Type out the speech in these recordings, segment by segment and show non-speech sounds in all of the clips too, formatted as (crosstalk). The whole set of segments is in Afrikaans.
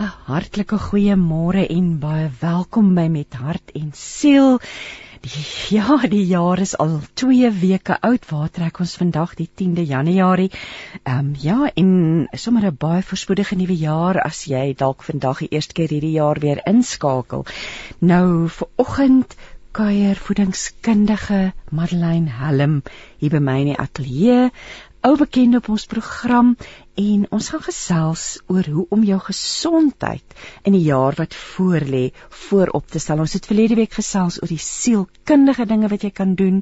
'n Hartlike goeiemôre en baie welkom by Met Hart en Siel. Die, (laughs) ja, die jaar is al 2 weke oud. Waar trek ons vandag die 10de Januarie? Ehm um, ja, en sommer 'n baie voorspoedige nuwe jaar as jy dalk vandag die eerste keer hierdie jaar weer inskakel. Nou vir oggend kuier voedingskundige Madeleine Helm hier by my in die ateljee ou bekend op ons program en ons gaan gesels oor hoe om jou gesondheid in die jaar wat voorlê voorop te stel. Ons het verlede week gesels oor die sielkundige dinge wat jy kan doen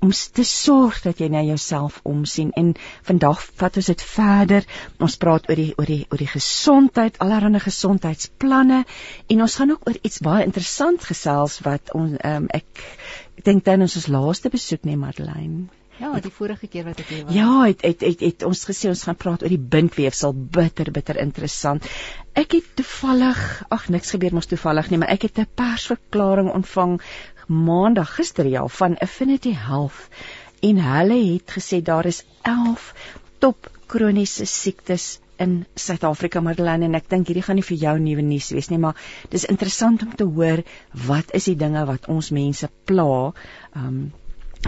om te sorg dat jy na jouself omsien en vandag vat ons dit verder. Ons praat oor die oor die oor die gesondheid, allerlei gesondheidsplanne en ons gaan ook oor iets baie interessant gesels wat ons um, ek ek dink dan ons laaste besoek nee Madeleine Ja, die vorige keer wat ek hier was. Ja, het het het, het ons gesê ons gaan praat oor die bindweefsel, bitter bitter interessant. Ek het toevallig, ag niks gebeur mos toevallig nie, maar ek het 'n persverklaring ontvang maandag gister ja van Affinity Health en hulle het gesê daar is 11 top kroniese siektes in Suid-Afrika Madeleine en ek dink hierdie gaan nie vir jou nuwe nuus wees nie maar dis interessant om te hoor wat is die dinge wat ons mense pla. Um,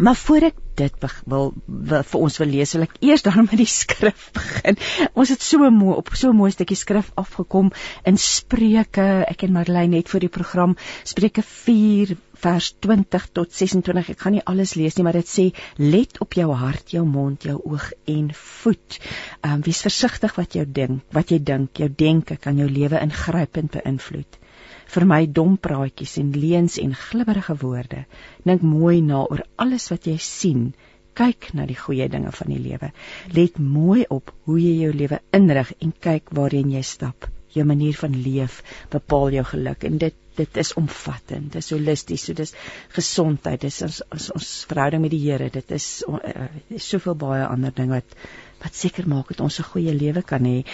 Maar voor ek dit wil, wil vir ons wil lees, wil ek eers (laughs) dan met die skrif begin. Ons het so mooi op so mooi stukkie skrif afgekom in Spreuke. Ek en Marlene net vir die program Spreuke 4 vers 20 tot 26. Ek gaan nie alles lees nie, maar dit sê: "Let op jou hart, jou mond, jou oog en voet. Ehm um, wees versigtig wat jy dink, wat jy dink. Jou denke kan jou lewe ingrypend beïnvloed." Vir my dom praatjies en leuns en glibberige woorde. Dink mooi na oor alles wat jy sien. Kyk na die goeie dinge van die lewe. Let mooi op hoe jy jou lewe inrig en kyk waarheen jy stap. Jou manier van leef bepaal jou geluk en dit dit is omvattend. Dit is holisties. So dis gesondheid. Dis ons ons, verhouding met die Here. Dit is uh, soveel baie ander dinge wat wat seker maak dat ons 'n goeie lewe kan hê.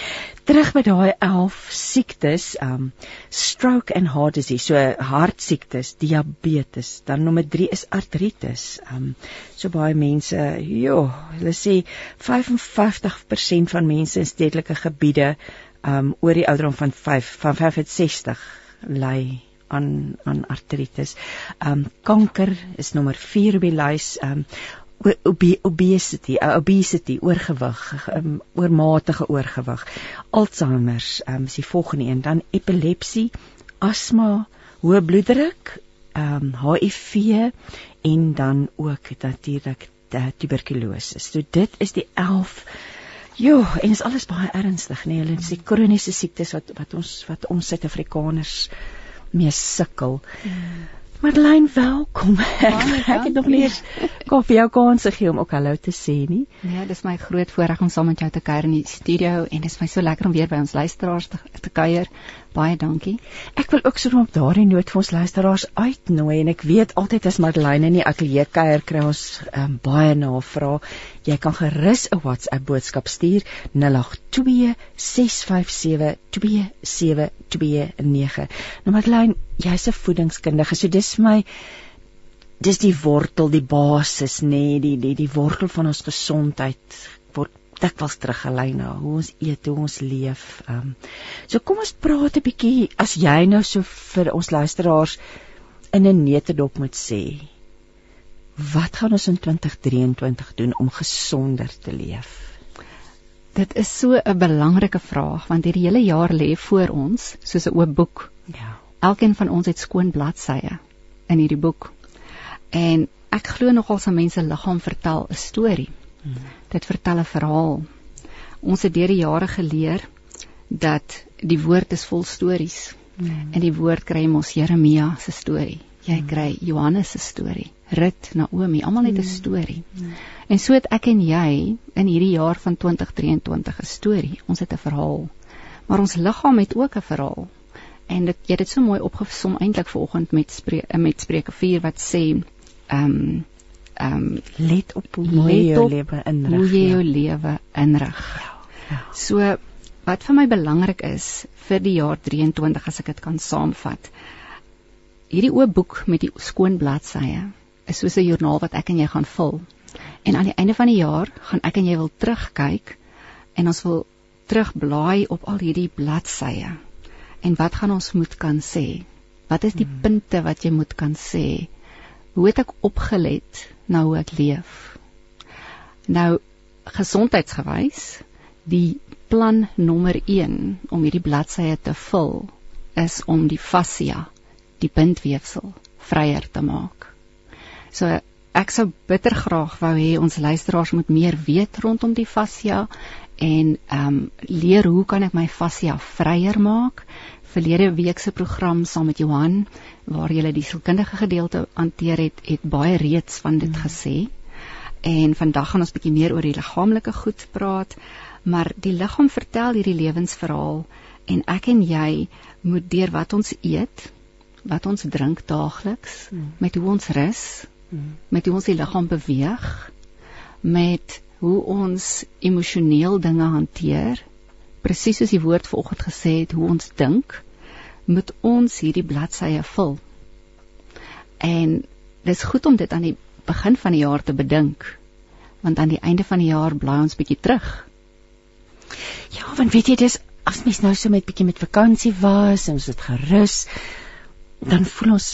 Terug by daai 11 siektes, um stroke and heart disease, so hartsiektes, diabetes, dan nommer 3 is artritis. Um so baie mense, jo, hulle sê 55% van mense in stedelike gebiede um oor die ouderdom van 5 van 65 ly aan aan artritis. Um kanker is nommer 4 op die lys. Um obesity, uh, obesity, oorgewig, um, oormatige oorgewig. Alzheimer's um, is die volgende een, dan epilepsie, asma, hoë bloeddruk, um, HIV en dan ook natuurlik tuberkulose. So dit is die 11 Jo, en is alles baie ernstig, nee, hulle sê kroniese siektes wat wat ons wat ons Suid-Afrikaners mee sukkel. Mm. Marlene, welkom. Ek het nog nie koffie jou kans gegee om ook hallo te sê nie. Nee, dis my groot voorreg om saam met jou te kuier in die studio en dit is my so lekker om weer by ons luisteraars te, te kuier. Baie dankie. Ek wil ook so op daardie noot vir ons luisteraars uitnooi en ek weet altyd as Madeleine in die ateljee kuier kry ons um, baie navrae. Jy kan gerus 'n WhatsApp boodskap stuur 0826572729. Nou Madeleine, jy's 'n voedingskundige, so dis vir my dis die wortel, die basis nê, nee, die die die wortel van ons gesondheid dikwels teruggelei na hoe ons eet, hoe ons leef. Ehm um, so kom ons praat 'n bietjie as jy nou so vir ons luisteraars in 'n neutedop moet sê. Wat gaan ons in 2023 doen om gesonder te leef? Dit is so 'n belangrike vraag want hierdie hele jaar lê voor ons soos 'n oop boek. Ja. Elkeen van ons het skoon bladsye in hierdie boek. En ek glo nogal se mense liggaam vertel 'n storie. Dit vertel 'n verhaal. Ons het deur die jare geleer dat die woord is vol stories. Mm. In die woord kry ons Jeremia se storie. Jy mm. kry Johannes se storie. Rut, Naomi, almal het 'n mm. storie. Mm. En so het ek en jy in hierdie jaar van 2023 'n storie. Ons het 'n verhaal. Maar ons liggaam het ook 'n verhaal. En dit jy het dit so mooi opgesom eintlik vanoggend met spreuke met Spreuke 4 wat sê ehm um, ehm um, let op hoe mooi jy jou lewe inrig. Hoe jy jou ja. lewe inrig. Ja, ja. So wat vir my belangrik is vir die jaar 23 as ek dit kan saamvat. Hierdie oop boek met die skoon bladsye is soos 'n joernaal wat ek en jy gaan vul. En aan die einde van die jaar gaan ek en jy wil terugkyk en ons wil terugblaai op al hierdie bladsye. en wat gaan ons moet kan sê? Wat is die hmm. punte wat jy moet kan sê? Hoe het ek opgelet na hoe ek leef? Nou gesondheidsgewys, die plan nommer 1 om hierdie bladsye te vul is om die fascia, die bindweefsel, vryer te maak. So ek sou bitter graag wou hê ons luisteraars moet meer weet rondom die fascia en ehm um, leer hoe kan ek my fascia vryer maak? Verlede week se program saam met Johan waar jy die sielkundige gedeelte hanteer het, het baie reeds van dit mm. gesê. En vandag gaan ons bietjie meer oor die liggaamlike goed praat, maar die liggaam vertel hierdie lewensverhaal en ek en jy moet deur wat ons eet, wat ons drink daagliks, mm. met hoe ons rus, met hoe ons die liggaam beweeg, met hoe ons emosioneel dinge hanteer, presies soos die woord vanoggend gesê het, hoe ons dink, moet ons hierdie bladsye vul. En dis goed om dit aan die begin van die jaar te bedink, want aan die einde van die jaar bly ons bietjie terug. Ja, want weet jy, dis as mens nou so met bietjie met vakansie was en ons het gerus, dan voel ons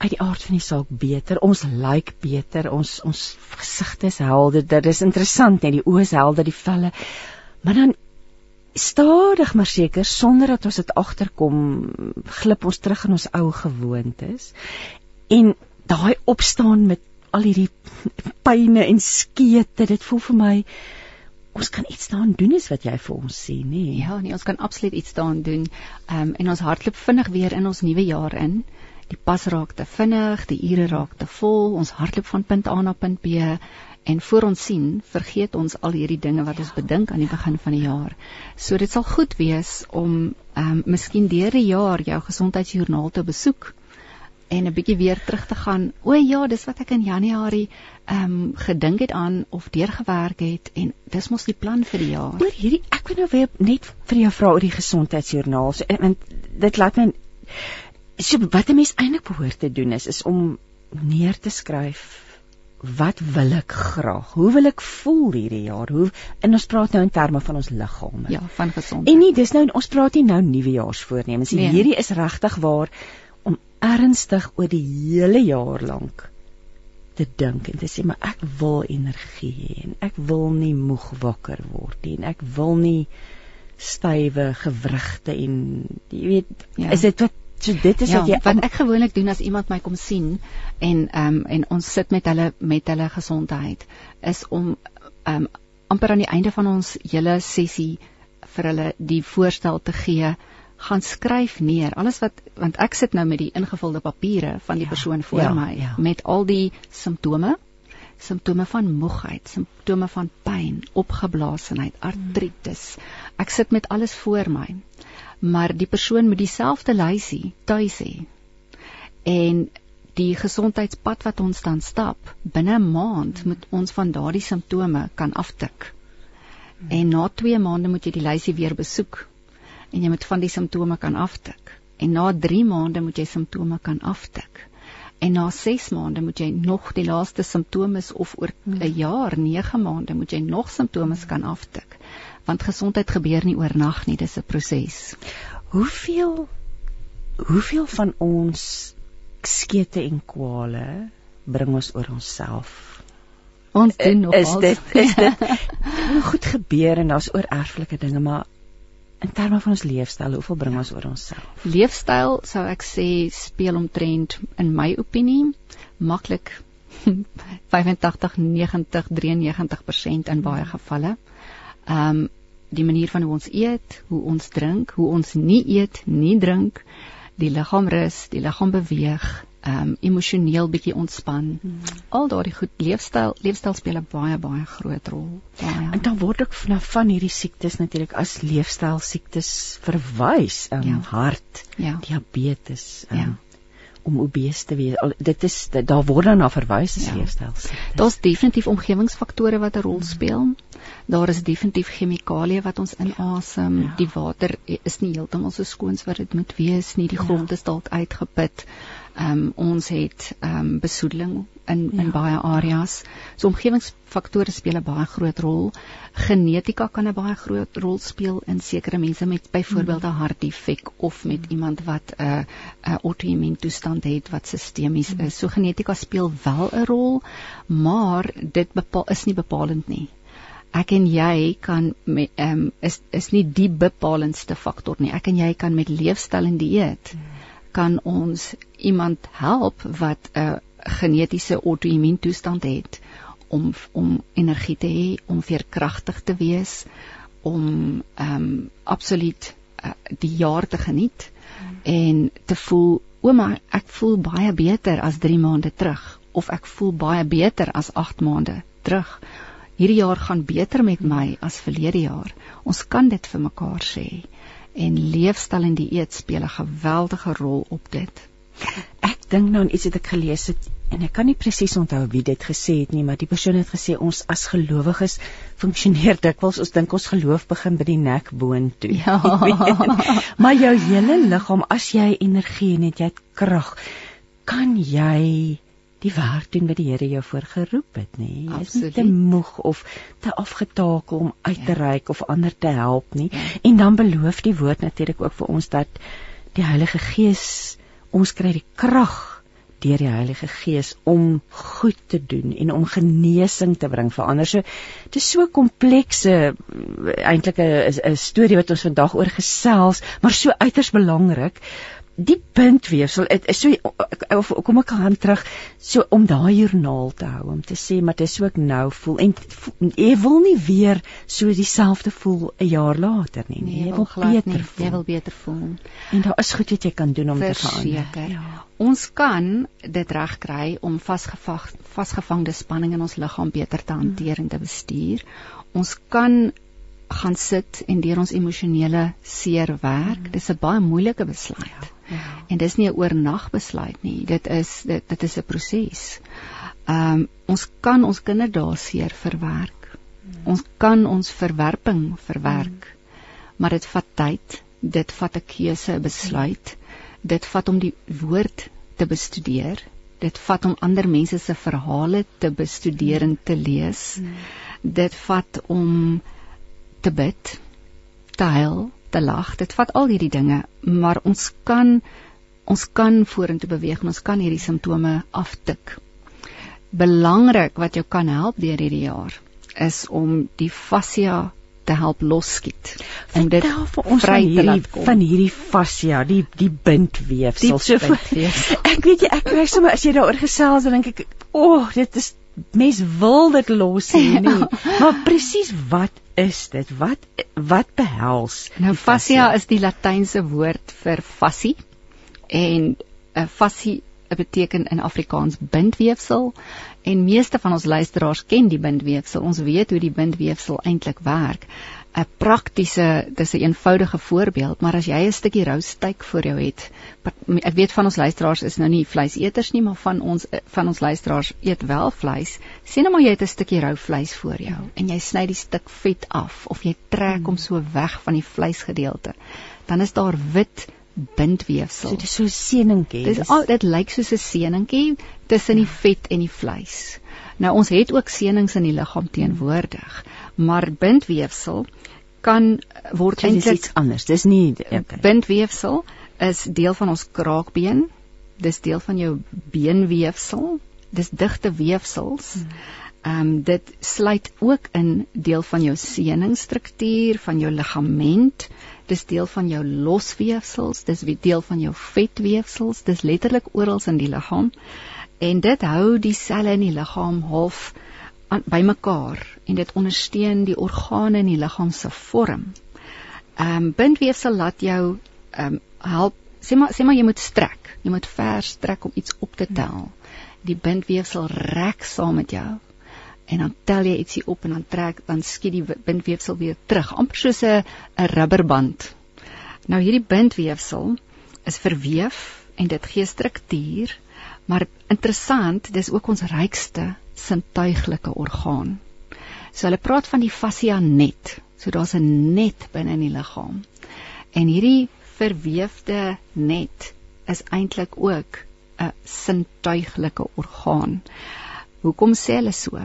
uit die aard van die saak beter. Ons lyk like beter. Ons ons gesigte is helder. Dit is interessant net die oë is helder, die velle. Maar dan stadig maar seker sonder dat ons dit agterkom, glip ons terug in ons ou gewoontes. En daai opstaan met al hierdie pyne en skete, dit voel vir my ons kan iets daaraan doen is wat jy vir ons sê, nê? Nee. Ja, nee, ons kan absoluut iets daaraan doen. Um, en ons hardloop vinnig weer in ons nuwe jaar in die pas raak te vinnig, die ure raak te vol, ons hardloop van punt A na punt B en voor ons sien, vergeet ons al hierdie dinge wat ons bedink aan die begin van die jaar. So dit sal goed wees om ehm um, miskien deur die jaar jou gesondheidsjoernaal te besoek en 'n bietjie weer terug te gaan. O ja, dis wat ek in Januarie ehm um, gedink het aan of deurgewerk het en dis mos die plan vir die jaar. Oor hierdie ek wil nou weer net vir jou vra oor die gesondheidsjoernaal. So, want dit laat my so wat 'n mens eintlik behoort te doen is is om neer te skryf wat wil ek graag? Hoe wil ek voel hierdie jaar? Hoe en ons praat nou in terme van ons liggame. Ja, van gesondheid. En nie dis nou ons praat nie nou nuwejaarsvoornemens nie. Nee. Hierdie is regtig waar om ernstig oor die hele jaar lank te dink en te sê maar ek wil energie hê en ek wil nie moeg wakker word nie en ek wil nie stywe gewrigte en jy weet ja. is dit wat So dit is ja, wat jy wat ek gewoonlik doen as iemand my kom sien en ehm um, en ons sit met hulle met hulle gesondheid is om ehm um, amper aan die einde van ons hele sessie vir hulle die voorstel te gee gaan skryf neer alles wat want ek sit nou met die ingevulde papiere van die ja, persoon voor ja, my ja. met al die simptome simptome van moegheid simptome van pyn opgeblaasenheid artritis ek sit met alles voor my maar die persoon moet dieselfde lysie tuis hê. En die gesondheidspad wat ons dan stap, binne 'n maand moet ons van daardie simptome kan aftik. En na 2 maande moet jy die lysie weer besoek en jy moet van die simptome kan aftik. En na 3 maande moet jy simptome kan aftik. En na 6 maande moet jy nog die laaste simptome of oor 'n jaar, 9 maande moet jy nog simptome kan aftik want gesondheid gebeur nie oornag nie, dis 'n proses. Hoeveel hoeveel van ons skete en kwale bring ons oor onsself? Ons doen nog is dit is dit (laughs) goed gebeur en daar's oor erflike dinge, maar in terme van ons leefstyl, hoeveel bring ons oor onsself? Leefstyl sou ek sê speel omtrent in my opinie maklik (laughs) 85 90 93% in baie gevalle. Ehm um, die manier van hoe ons eet, hoe ons drink, hoe ons nie eet, nie drink, die liggaam rus, die liggaam beweeg, ehm um, emosioneel bietjie ontspan. Hmm. Al daardie goed leefstyl, leefstyl speel 'n baie baie groot rol. Baie. En dan word ook van van hierdie siektes natuurlik as leefstyl siektes verwys, ehm um, ja. hart, ja. diabetes, ehm um, ja om obese te wees. Al, dit is daar word dan na verwys as ja. leefstyl. Daar's definitief omgewingsfaktore wat 'n rol speel. Hmm Daar is definitief chemikalieë wat ons inasem. Ja. Die water is nie heeltemal so skoon as wat dit moet wees nie. Die ja. grond is dalk uitgeput. Ehm um, ons het ehm um, besoedeling in ja. in baie areas. So omgewingsfaktore speel 'n baie groot rol. Genetika kan 'n baie groot rol speel in sekere mense met byvoorbeeld 'n mm. hartdefek of met mm. iemand wat 'n uh, 'n auto-immuun toestand het wat sistemies mm. is. So genetika speel wel 'n rol, maar dit bepaal is nie bepalend nie. Ek en jy kan met ehm um, is is nie die bepalendste faktor nie. Ek en jy kan met leefstyl en dieet mm. kan ons iemand help wat 'n uh, genetiese auto-immuun toestand het om om energie te hê, om veerkragtig te wees, om ehm um, absoluut uh, die jaar te geniet hmm. en te voel ouma ek voel baie beter as 3 maande terug of ek voel baie beter as 8 maande terug. Hierdie jaar gaan beter met my as verlede jaar. Ons kan dit vir mekaar sê en leefstyl en dieet speel 'n geweldige rol op dit dink nou aan iets wat ek gelees het en ek kan nie presies onthou wie dit gesê het nie, maar die persoon het gesê ons as gelowiges funksioneer dikwels ons dink ons geloof begin by die nek boontoe. Ja. (laughs) maar jou hele liggaam, as jy energie en het jy krag, kan jy die werk doen wat die Here jou voorgeroep het, nê? Jy is nie te moeg of te afgetakel om uit te ja. reik of ander te help nie. Ja. En dan beloof die woord natuurlik ook vir ons dat die Heilige Gees ons kry die krag deur die Heilige Gees om goed te doen en om genesing te bring vir ander. So dit is so komplekse eintlik 'n 'n storie wat ons vandag oor gesels, maar so uiters belangrik die puntweefsel dit is so of kom ek gaan terug so om daai joernaal te hou om te sê maar dit is ook nou voel en jy wil nie weer so dieselfde voel 'n jaar later nie nee, jy wil beter nie, voel jy wil beter voel en daar is goed wat jy kan doen om Verseker. te gaan ja. ons kan dit regkry om vasgevang vasgevangde spanning in ons liggaam beter te hanteer hmm. en te bestuur ons kan gaan sit en deur ons emosionele seer werk. Mm. Dis 'n baie moeilike besluit. Ja, ja. En dis nie 'n oornag besluit nie. Dit is dit, dit is 'n proses. Ehm um, ons kan ons kinderdae seer verwerk. Mm. Ons kan ons verwerping verwerk. Mm. Maar dit vat tyd. Dit vat 'n keuse, 'n besluit. Mm. Dit vat om die woord te bestudeer. Dit vat om ander mense se verhale te bestudeer en te lees. Mm. Dit vat om te bid, te huil, te lag. Dit vat al hierdie dinge, maar ons kan ons kan vorentoe beweeg en ons kan hierdie simptome aftik. Belangrik wat jou kan help deur hierdie jaar is om die fascia te help losskiet. Om dit vir ons vry te laat kom van hierdie fascia, die die bindweefsel. So ek weet jy ek kry sommer as jy daaroor gesels dan dink ek, "O, oh, dit is mens wil dit los hê (laughs) nie. maar presies wat is dit? Wat wat behels? Nou fascia is die latynse woord vir fassie en 'n uh, fassie beteken in Afrikaans bindweefsel en meeste van ons luisteraars ken die bindweefsel. Ons weet hoe die bindweefsel eintlik werk. 'n praktiese dis 'n eenvoudige voorbeeld, maar as jy 'n stukkie rou steak voor jou het, ek weet van ons luisteraars is nou nie vleiseters nie, maar van ons van ons luisteraars eet wel vleis. Sien nou maar jy het 'n stukkie rou vleis voor jou en jy sny die stuk vet af of jy trek hom so weg van die vleisgedeelte. Dan is daar wit bindweefsel. So dit is so seningetjie. Dit al dit lyk soos 'n seningetjie tussen die vet en die vleis. Nou ons het ook senings in die liggaam teenwoordig, maar bindweefsel kan word eintlik iets anders. Dis nie okay. bindweefsel is deel van ons kraakbeen. Dis deel van jou beenweefsel. Dis digte weefsels. Hmm. Ehm um, dit sluit ook in deel van jou seningsstruktuur, van jou ligament. Dis deel van jou losweefsels, dis deel van jou vetweefsels. Dis letterlik oral in die liggaam. En dit hou die selle in die liggaam half bymekaar en dit ondersteun die organe in die liggaam se vorm. Ehm um, bindweefsel laat jou ehm um, help sê maar sê maar jy moet strek. Jy moet ver strek om iets op te tel. Die bindweefsel rek saam met jou. En dan tel jy ietsie op en dan trek dan skiet die bindweefsel weer terug, amper soos 'n rubberband. Nou hierdie bindweefsel is verweef en dit gee struktuur, maar interessant, dis ook ons rykste sintuiglike orgaan. So hulle praat van die fascia net. So daar's 'n net binne in die liggaam. En hierdie verweefde net is eintlik ook 'n sintuiglike orgaan. Hoekom sê hulle so?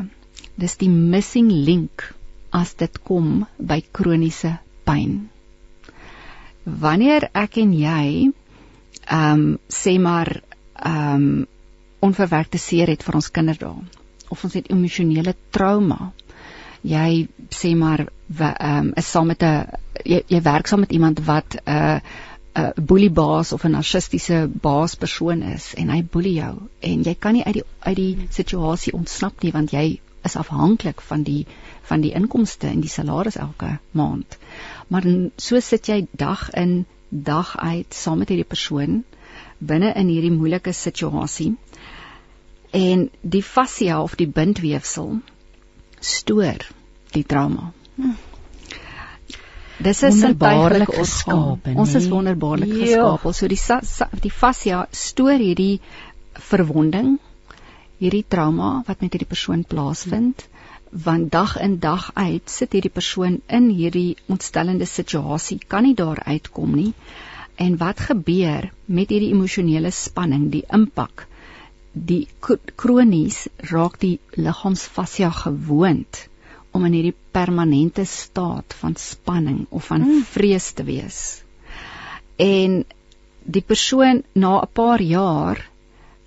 Dis die missing link as dit kom by kroniese pyn. Wanneer ek en jy ehm um, sê maar ehm um, onverwerkte seer het vir ons kinderdae of ons het emosionele trauma. Jy sê maar ehm um, is saam met 'n jy, jy werk saam met iemand wat 'n uh, 'n uh, boeliebaas of 'n narcistiese baaspersoon is en hy boelie jou en jy kan nie uit die uit die situasie ontsnap nie want jy is afhanklik van die van die inkomste en die salaris elke maand. Maar so sit jy dag in dag uit saam met hierdie persoon binne in hierdie moeilike situasie en die fascia of die bindweefsel stoor die trauma. Hm. Dis 'n wonderbaarlike geskaap. Ons is wonderbaarlik ja. geskaap. So die die fascia stoor hierdie verwonding, hierdie trauma wat met hierdie persoon plaasvind. Want dag in dag uit sit hierdie persoon in hierdie ontstellende situasie, kan nie daar uitkom nie. En wat gebeur met hierdie emosionele spanning, die impak? Die kronies raak die liggaamsfascia gewoond om in hierdie permanente staat van spanning of van mm. vrees te wees. En die persoon na 'n paar jaar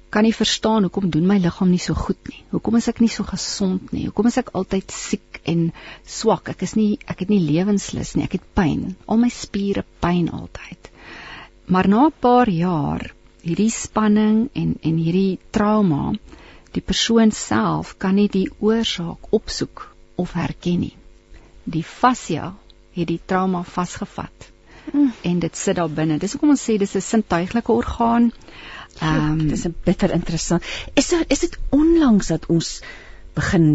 kan nie verstaan hoekom doen my liggaam nie so goed nie. Hoekom is ek nie so gesond nie? Hoekom is ek altyd siek en swak? Ek is nie ek het nie lewenslus nie. Ek het pyn. Al my spiere pyn altyd. Maar na 'n paar jaar, hierdie spanning en en hierdie trauma, die persoon self kan nie die oorsaak opsoek of herken nie. Die fascia het die trauma vasgevat. Mm. En dit sit daar binne. Dis hoekom ons sê dis 'n sintuiglike orgaan. Ehm um, dis 'n bitter interessant. Is dit is dit onlangs dat ons begin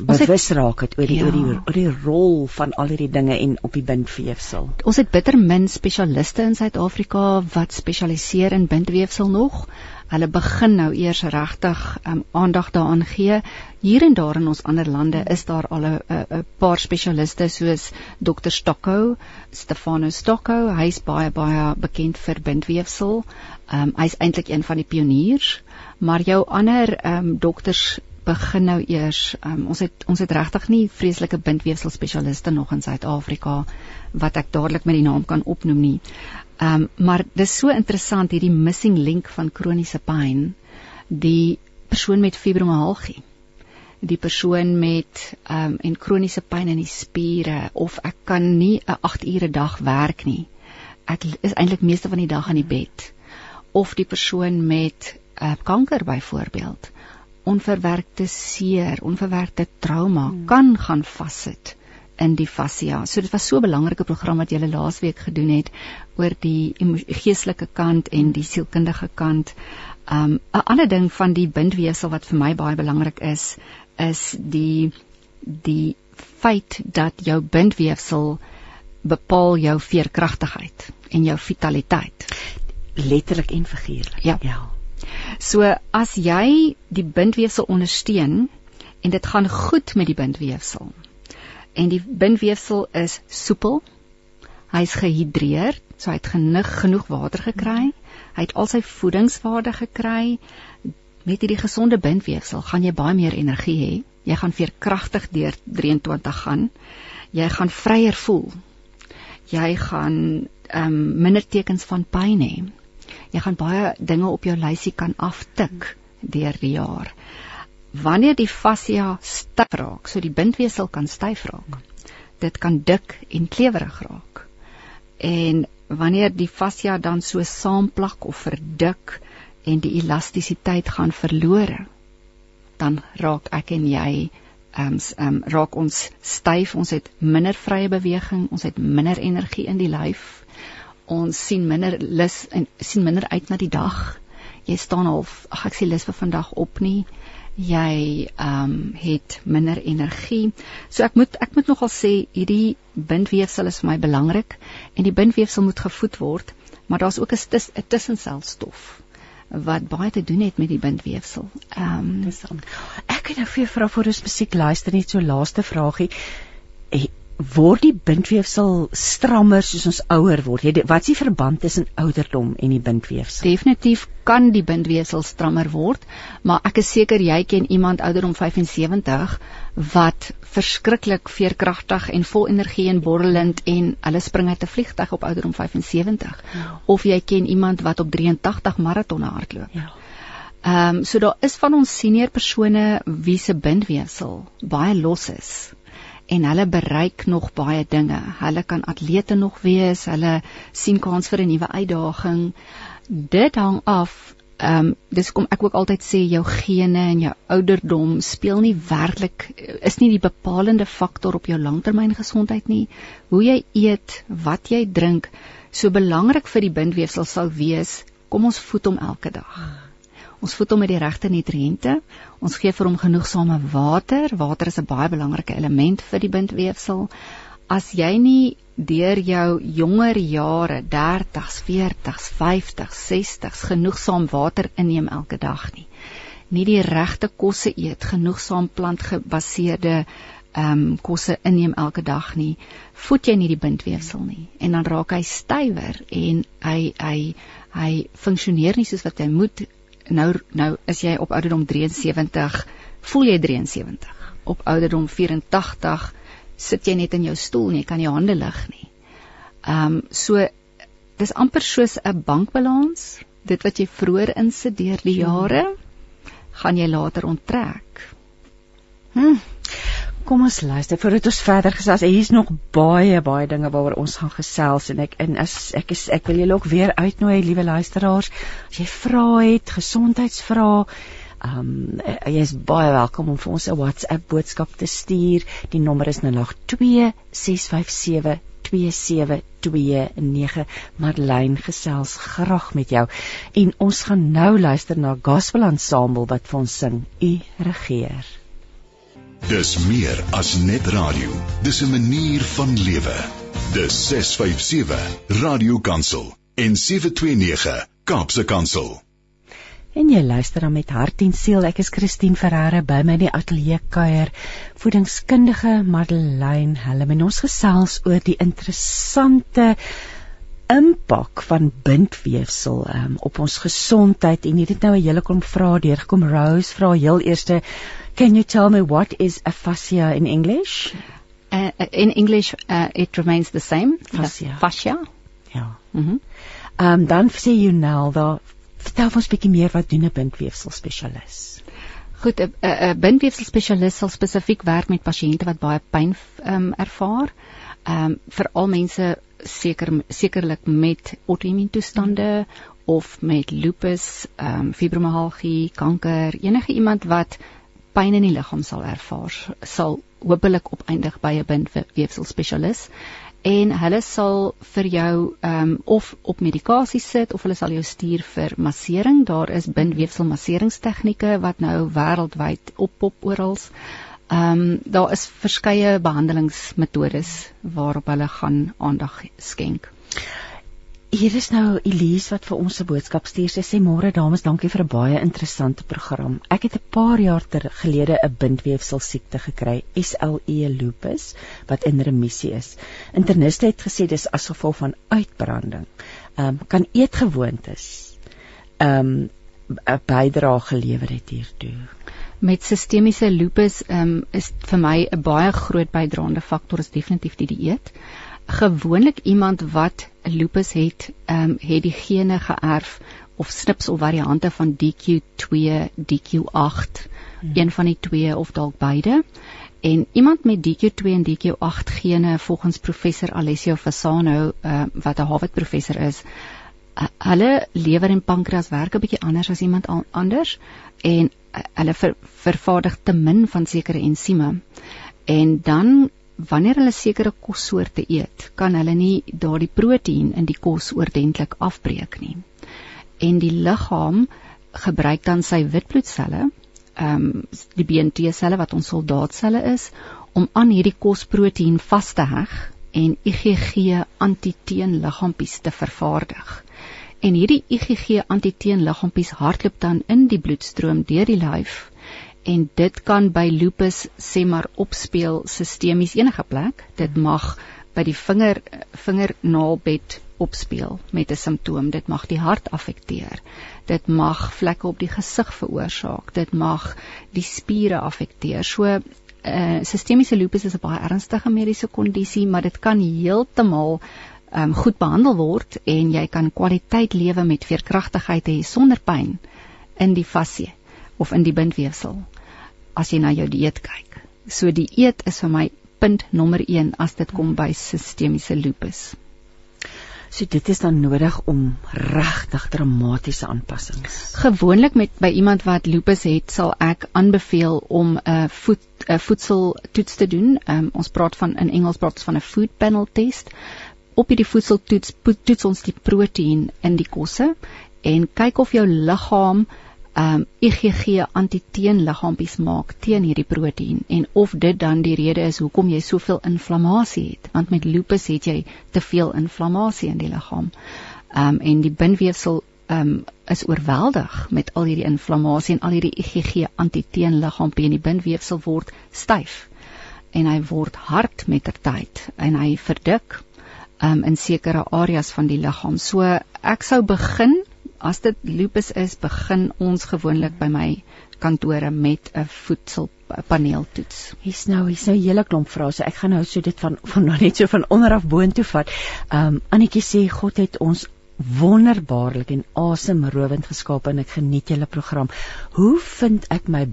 bewus raak het oor die ja. oor die oor die rol van al hierdie dinge en op die bindweefsel. Ons het bitter min spesialiste in Suid-Afrika wat spesialiseer in bindweefsel nog. Hulle begin nou eers regtig um, aandag daaraan gee. Hier en daar in ons ander lande is daar al 'n paar spesialiste soos Dr Stocko, Stefano Stocko. Hy's baie baie bekend vir bindweefsel. Um, hy's eintlik een van die pioniers, maar jou ander um, dokters begin nou eers um, ons het ons het regtig nie vreeslike bindweefsel spesialiste nog in Suid-Afrika wat ek dadelik met die naam kan opnoem nie. Ehm um, maar dis so interessant hierdie missing link van kroniese pyn. Die persoon met fibromialgie. Die persoon met ehm um, en kroniese pyn in die spiere of ek kan nie 'n 8 ure dag werk nie. Ek is eintlik meeste van die dag in die bed. Of die persoon met uh, kanker byvoorbeeld onverwerkte seer, onverwerkte trauma hmm. kan gaan vassit in die fascia. So dit was so 'n belangrike program wat julle laasweek gedoen het oor die geestelike kant en die sielkundige kant. Um 'n ander ding van die bindweefsel wat vir my baie belangrik is, is die die feit dat jou bindweefsel bepaal jou veerkragtigheid en jou vitaliteit letterlik en figuurlik. Ja. ja. So as jy die bindweefsel ondersteun en dit gaan goed met die bindweefsel en die bindweefsel is soepel, hy's gehidreer, so hy het genoeg genoeg water gekry, hy het al sy voedingswaarde gekry. Met hierdie gesonde bindweefsel gaan jy baie meer energie hê. Jy gaan veerkragtig deur 23 gaan. Jy gaan vryer voel. Jy gaan ehm um, minder tekens van pyn hê jy gaan baie dinge op jou lysie kan aftik deur die jaar. Wanneer die fascia styf raak, so die bindweefsel kan styf raak. Dit kan dik en klewerig raak. En wanneer die fascia dan so saamplak of verdik en die elastisiteit gaan verlore, dan raak ek en jy ehm um, um, raak ons styf, ons het minder vrye beweging, ons het minder energie in die lyf ons sien minder lus en sien minder uit na die dag. Jy staan half, ag ek sien lus vir vandag op nie. Jy ehm um, het minder energie. So ek moet ek moet nogal sê hierdie bindweefsel is vir my belangrik en die bindweefsel moet gevoed word, maar daar's ook 'n tus, tussenselstof wat baie te doen het met die bindweefsel. Ehm um, ek het nou vir jou vra voor ons musiek luister net so laaste vragie word die bindweefsel strammer soos ons ouer word? Jy wat is die verband tussen ouderdom en die bindweefsel? Definitief kan die bindweefsel strammer word, maar ek is seker jy ken iemand ouderdom 75 wat verskriklik veerkragtig en vol energie en borrelend en hulle spring uit 'n vliegtyg op ouderdom 75. Ja. Of jy ken iemand wat op 83 maratonne hardloop. Ja. Ehm um, so daar is van ons senior persone wie se bindweefsel baie los is en hulle bereik nog baie dinge. Hulle kan atlete nog wees, hulle sien kans vir 'n nuwe uitdaging. Dit hang af ehm um, dis kom ek ook altyd sê jou gene en jou ouderdom speel nie werklik is nie die bepalende faktor op jou langtermyngesondheid nie. Hoe jy eet, wat jy drink, so belangrik vir die bindweefsel sal wees, kom ons voed hom elke dag. Ons voed hom met die regte nutriënte. Ons gee vir hom genoegsame water. Water is 'n baie belangrike element vir die bindweefsel. As jy nie deur jou jonger jare, 30s, 40s, 50s, 60s genoegsaam water inneem elke dag nie, nie die regte kosse eet, genoegsaam plantgebaseerde ehm um, kosse inneem elke dag nie, voed jy nie die bindweefsel nie en dan raak hy stywer en hy hy hy funksioneer nie soos wat hy moet nou nou is jy op ouderdom 73, voel jy 73. Op ouderdom 84 sit jy net in jou stoel en jy kan jou hande lig nie. Ehm um, so dis amper soos 'n bankbalans. Dit wat jy vroeër insit deur die jare, gaan jy later onttrek. Hm. Kom ons luister voordat ons verder gesels. Hier is nog baie baie dinge waaroor ons gaan gesels en ek en as ek is ek wil julle ook weer uitnooi, liewe luisteraars, as jy vra het, gesondheidsvrae, ehm um, jy is baie welkom om vir ons 'n WhatsApp boodskap te stuur. Die nommer is 082 657 2729 Madeleine gesels graag met jou en ons gaan nou luister na Gospel Ensemble wat vir ons sing U regeer Dis meer as net radio. Dis 'n manier van lewe. Dis 657 Radio Kansel en 729 Kaapse Kansel. En jy luister dan met hart en siel. Ek is Christine Ferreira by my in die ateljee kuier. Voedingskundige Madeleine Helm en ons gesels oor die interessante impak van bindweefsel um, op ons gesondheid en hier het nou 'n hele klomp vrae deurgekom. Rose vra heel eerste Can you tell me what is aphasia in English? Uh, in English, uh, it remains the same. Fascia. Fascia. Ja. Mhm. Mm um, dan sê jy nou daar vertel ons bietjie meer wat doen 'n bindweefsel spesialis? Goed, 'n 'n bindweefsel spesialis sal spesifiek werk met pasiënte wat baie pyn um, ervaar. Ehm um, veral mense seker sekerlik met auto-immuuntoestande of met lupus, ehm um, fibromialgie, kanker, enige iemand wat pyn in die liggaam sal ervaar, sal hopelik opeindig by 'n bindweefsel spesialis en hulle sal vir jou ehm um, of op medikasie sit of hulle sal jou stuur vir massering. Daar is bindweefsel masseringstegnieke wat nou wêreldwyd oppop oral. Ehm um, daar is verskeie behandelingsmetodes waarop hulle gaan aandag skenk. Hier is nou Elise wat vir ons 'n boodskap stuur. Sy sê môre dames, dankie vir 'n baie interessante program. Ek het 'n paar jaar ter gelede 'n bindweefsel siekte gekry, SLE lupus, wat in remissie is. Interniste het gesê dis as gevolg van uitbranding. Ehm um, kan eetgewoontes ehm um, 'n bydrae gelewer het hiertoe. Met sistemiese lupus um, is vir my 'n baie groot bydraende faktor is definitief die dieet gewoonlik iemand wat lupus het, ehm um, het die gene geërf of snipsel variante van DQ2, DQ8, hmm. een van die twee of dalk beide. En iemand met DQ2 en DQ8 gene volgens professor Alessio Fasano, uh, wat 'n Harvard professor is, uh, hulle lewer en pankreas werk 'n bietjie anders as iemand anders en hulle ver, vervaardig te min van sekere ensieme. En dan wanneer hulle sekere kossoorte eet, kan hulle nie daardie proteïen in die kos oordentlik afbreek nie. En die liggaam gebruik dan sy witbloedselle, ehm um, die BNT selle wat ons soldaatselle is, om aan hierdie kosproteïen vas te heg en IgG antiteenliggaampies te vervaardig. En hierdie IgG antiteenliggaampies hardloop dan in die bloedstroom deur die lyf en dit kan by lupus sê maar opspeel sistemies enige plek. Dit mag by die vinger vingernaalbed opspeel met 'n simptoom. Dit mag die hart affekteer. Dit mag vlekke op die gesig veroorsaak. Dit mag die spiere affekteer. So uh sistemiese lupus is 'n baie ernstige mediese kondisie, maar dit kan heeltemal um goed behandel word en jy kan kwaliteit lewe met veerkragtigheid hê sonder pyn in die fasie of in die bindweefsel as jy na jou dieet kyk. So die eet is vir my punt nommer 1 as dit kom by sistemiese lupus. So dit is dan nodig om regtig dramatiese aanpassings. Gewoonlik met by iemand wat lupus het, sal ek aanbeveel om 'n voed 'n voedseltoets te doen. Um, ons praat van in Engels praat ons van 'n food panel test. Op hierdie voedseltoets toets ons die proteïen in die kosse en kyk of jou liggaam um IgG antiteenliggaampies maak teen hierdie proteïen en of dit dan die rede is hoekom jy soveel inflammasie het want met lupus het jy te veel inflammasie in die liggaam. Um en die binweefsel um is oorweldig met al hierdie inflammasie en al hierdie IgG antiteenliggaampie en die binweefsel word styf en hy word hard met ter tyd en hy verdik um in sekere areas van die liggaam. So ek sou begin as dit lupus is, begin ons gewoonlik by my kantore met 'n voedselpaneeltoets. Hier's nou, hier's nou 'n hele klomp vrae. So ek gaan nou so dit van van nou (laughs) net so van onder af boontoe vat. Um, Annetjie sê God het ons wonderbaarlik en asemrowend geskaap en ek geniet julle program. Hoe vind ek my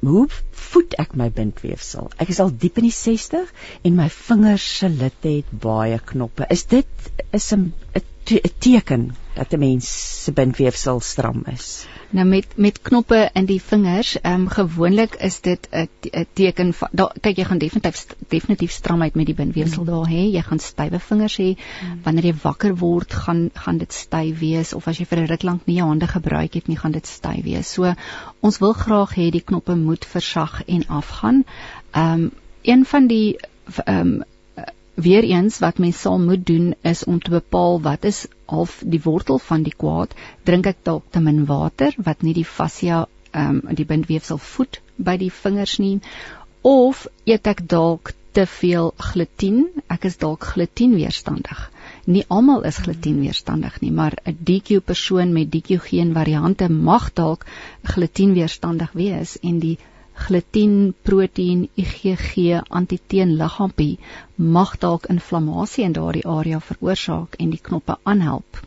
hoe voed ek my bindweefsel? Ek is al diep in die 60 en my vingers se litte het baie knoppe. Is dit is 'n 'n teken dat 'n mens se bindweefsel stram is. Nou met met knoppe in die vingers, ehm um, gewoonlik is dit 'n 'n teken van da, kyk jy gaan definitief definitief stramheid met die bindweefsel mm. daar hê. Jy gaan stywe vingers hê. Mm. Wanneer jy wakker word, gaan gaan dit styf wees of as jy vir 'n ruk lank nie jou hande gebruik het nie, gaan dit styf wees. So ons wil graag hê die knoppe moet versag en afgaan. Ehm um, een van die ehm um, Weereens wat mens sal moet doen is om te bepaal wat is half die wortel van die kwaad. Drink ek dalk te min water wat nie die fascia ehm um, die bindweefsel voed by die vingers nie of eet ek dalk te veel glutien? Ek is dalk glutenweerstandig. Nie almal is glutenweerstandig nie, maar 'n DQ persoon met DQ geen variante mag dalk glutenweerstandig wees en die gluten, proteïen, IgG, antiteenliggaampie mag dalk inflammasie in daardie area veroorsaak en die knoppe aanhelp.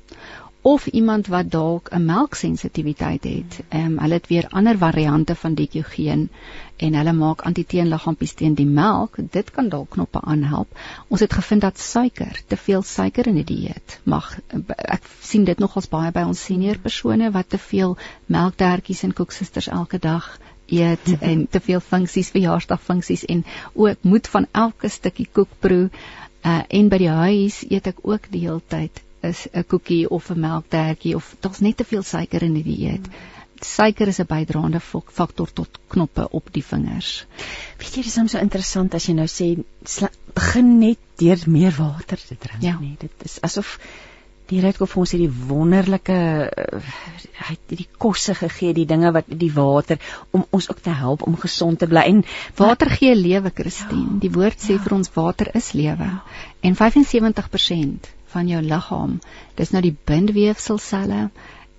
Of iemand wat dalk 'n melksensitiwiteit het, ehm um, hulle het weer ander variante van DQ-geen en hulle maak antiteenliggaampies teen die melk, dit kan dalk knoppe aanhelp. Ons het gevind dat suiker, te veel suiker in 'n die dieet mag ek sien dit nogals baie by ons senior persone wat te veel melktertjies en koeksisters elke dag eet (laughs) en te veel funksies verjaarsdagfunksies en ook moet van elke stukkie koek proe uh, en by die huis eet ek ook die hele tyd is 'n koekie of 'n melktertjie of daar's net te veel suiker in die dieet. Suiker is 'n bydraende faktor tot knoppe op die vingers. Weet jy, dis so interessant as jy nou sê begin net deur meer water te drink, ja. nee, dit is asof die Here het vir ons hierdie wonderlike uh, hy het die kosse gegee, die dinge wat die water om ons ook te help om gesond te bly. En water gee lewe, Christine. Ja, die woord sê ja. vir ons water is lewe. Ja. En 75% van jou liggaam, dis nou die bindweefselselle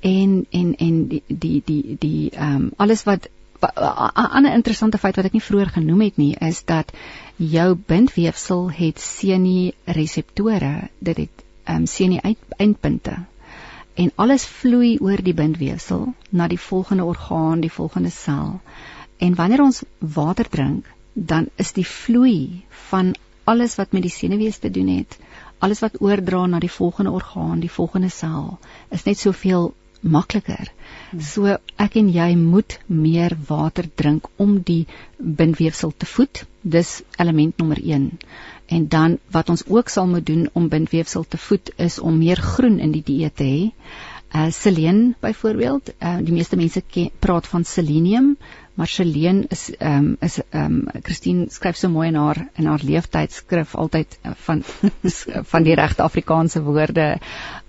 en en en die die die die ehm um, alles wat 'n ander interessante feit wat ek nie vroeër genoem het nie is dat jou bindweefsel het senie reseptore. Dit het ehm um, sien die eindpunte en alles vloei oor die bindweefsel na die volgende orgaan, die volgende sel. En wanneer ons water drink, dan is die vloei van alles wat met die senuwees te doen het, alles wat oordra na die volgende orgaan, die volgende sel, is net soveel makliker. Hmm. So ek en jy moet meer water drink om die bindweefsel te voed. Dis element nommer 1. En dan wat ons ook sal moet doen om bindweefsel te voed is om meer groen in die dieet te hê. Uh seleen byvoorbeeld, uh die meeste mense ken, praat van selenium Maar Celine is ehm um, is ehm um, Christine skryf so mooi in haar in haar leeftydskrif altyd uh, van (laughs) van die regte Afrikaanse woorde.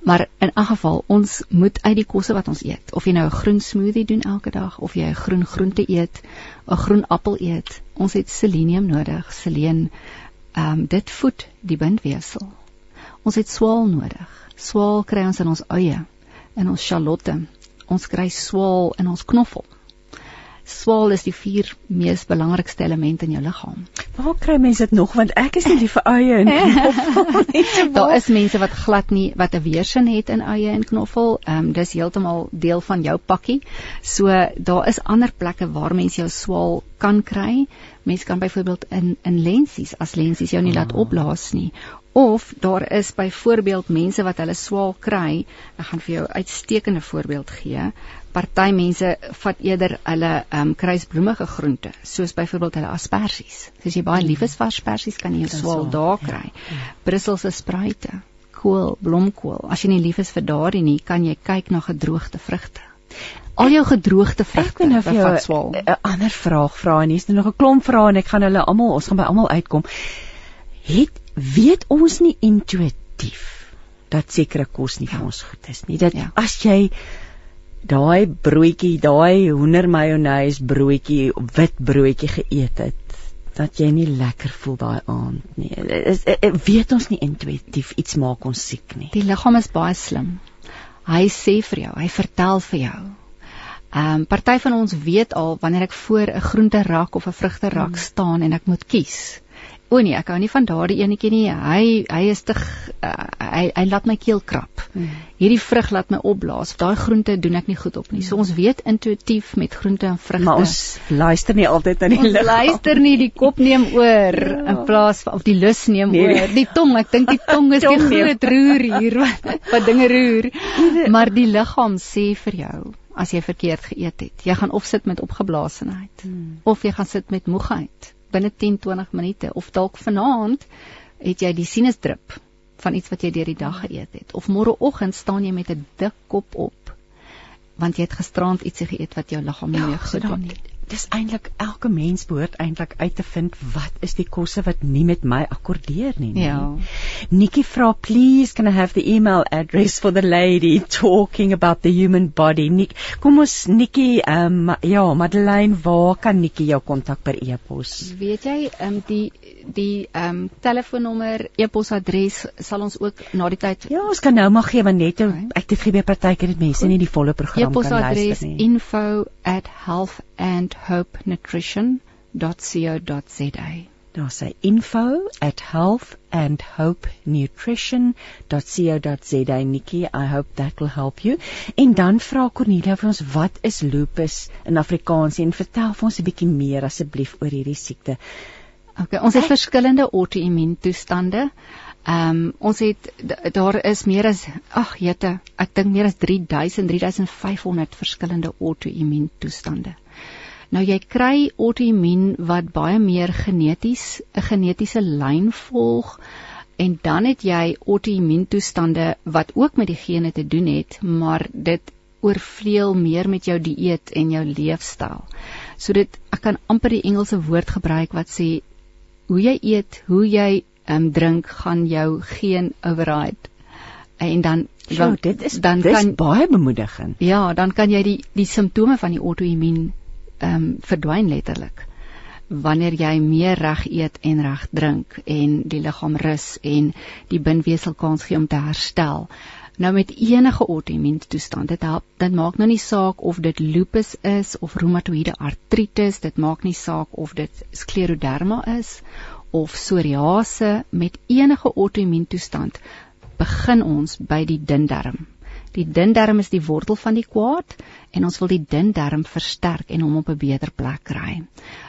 Maar in 'n geval ons moet uit die kosse wat ons eet, of jy nou 'n groen smoothie doen elke dag of jy 'n groen groente eet, 'n groen appel eet, ons het selenium nodig. Selene ehm um, dit voed die bindweefsel. Ons het swaal nodig. Swaal kry ons in ons eie, in ons sjalotte. Ons kry swaal in ons knoffel swaal is die vier mees belangrikste elemente in jou liggaam. Waar kry mense dit nog want ek is nie lief vir eie en knoffel. (laughs) daar is mense wat glad nie wat 'n weersin het in eie en knoffel. Ehm um, dis heeltemal deel van jou pakkie. So daar is ander plekke waar mense jou swaal kan kry. Mense kan byvoorbeeld in in lensies as lensies jou nie laat ah. opblaas nie of daar is byvoorbeeld mense wat hulle swaal kry. Ek gaan vir jou uitstekende voorbeeld gee party mense vat eerder hulle um, kruisbloemige groente, soos byvoorbeeld hulle asperges. As jy baie lief is vir asperges, kan jy 'n swaal daar ja, kry. Brusselse spruite, kool, blomkool. As jy nie lief is vir daardie nie, kan jy kyk na gedroogde vrugte. Al jou gedroogde vrugte nou jou swaal. 'n Ander vraag vra en hier's nou nog 'n klomp vrae en ek gaan hulle almal, ons gaan by almal uitkom. Het weet ons nie intuïtief dat sekere kos nie ja. vir ons goed is nie. Dat ja. as jy daai broodjie, daai hoender mayonnaise broodjie, wit broodjie geëet het, dat jy nie lekker voel daai aand nie. Is, weet ons nie intuïtief iets maak ons siek nie. Die liggaam is baie slim. Hy sê vir jou, hy vertel vir jou. Ehm um, party van ons weet al wanneer ek voor 'n groente rak of 'n vrugte rak hmm. staan en ek moet kies. O nee, ek hou nie van daardie enetjie nie. Hy hy is te uh, hy hy laat my keel krap. Hmm. Hierdie vrug laat my opblaas. Daai groente doen ek nie goed op nie. So ons weet intuïtief met groente en vrugte. Maar ons luister nie altyd na die liggaam. Ons luister nie, die kop neem oor ja. in plaas van of die lus neem nee, oor. Die tong, ek dink die tong is die groot roer hier (laughs) wat, wat dinge roer. Maar die liggaam sê vir jou as jy verkeerd geëet het. Jy gaan of sit met opgeblaasenheid hmm. of jy gaan sit met moegheid binne 10-20 minute of dalk vanaand het jy die sinusdrup van iets wat jy deur die dag geëet het. Of môreoggend staan jy met 'n dik kop op want jy het gisterand ietsie geëet wat jou liggaam nie ja, meer gedoen het dis eintlik elke mens behoort eintlik uit te vind wat is die kosse wat nie met my akkordeer nie. nie. Ja. Nikki vra please can I have the email address for the lady talking about the human body. Nik, kom ons Nikki, ehm um, ja, Madeleine, waar kan Nikki jou kontak per e-pos? Weet jy, ehm um, die die ehm um, telefoonnommer, e-posadres sal ons ook na die tyd Ja, ons kan nou maar gee want net ek dit gee by partykeer dit mense nie die volle program kan luister nie. E-posadres info@health and hopenutrition.co.za. Daar sê info@healthandhopenutrition.co.za Nikki, I hope that will help you. En dan vra Cornelia vir ons wat is lupus in Afrikaans en vertel vir ons 'n bietjie meer asseblief oor hierdie siekte. Okay, ons het Ek... verskillende auto-immuuntoestande. Ehm um, ons het daar is meer as ag jette, ek dink meer as 3000 3500 verskillende auto-immuuntoestande. Nou jy kry autoimmuun wat baie meer geneties 'n genetiese lyn volg en dan het jy autoimmuun toestande wat ook met die gene te doen het, maar dit oorvleuel meer met jou dieet en jou leefstyl. So dit ek kan amper die Engelse woord gebruik wat sê hoe jy eet, hoe jy um, drink gaan jou geen override. En dan dan so, dit is dan dis kan baie bemoedigend. Ja, dan kan jy die die simptome van die autoimmuun ehm um, verdwyn letterlik wanneer jy meer reg eet en reg drink en die liggaam rus en die binweefsel kans gee om te herstel. Nou met enige auto-immuun toestand, dit help, dit maak nou nie saak of dit lupus is of reumatoïede artritis, dit maak nie saak of dit skleroderma is of psoriase, met enige auto-immuun toestand begin ons by die dun darm. Die dun darm is die wortel van die kwaad en ons wil die dun darm versterk en hom op 'n beter plek kry.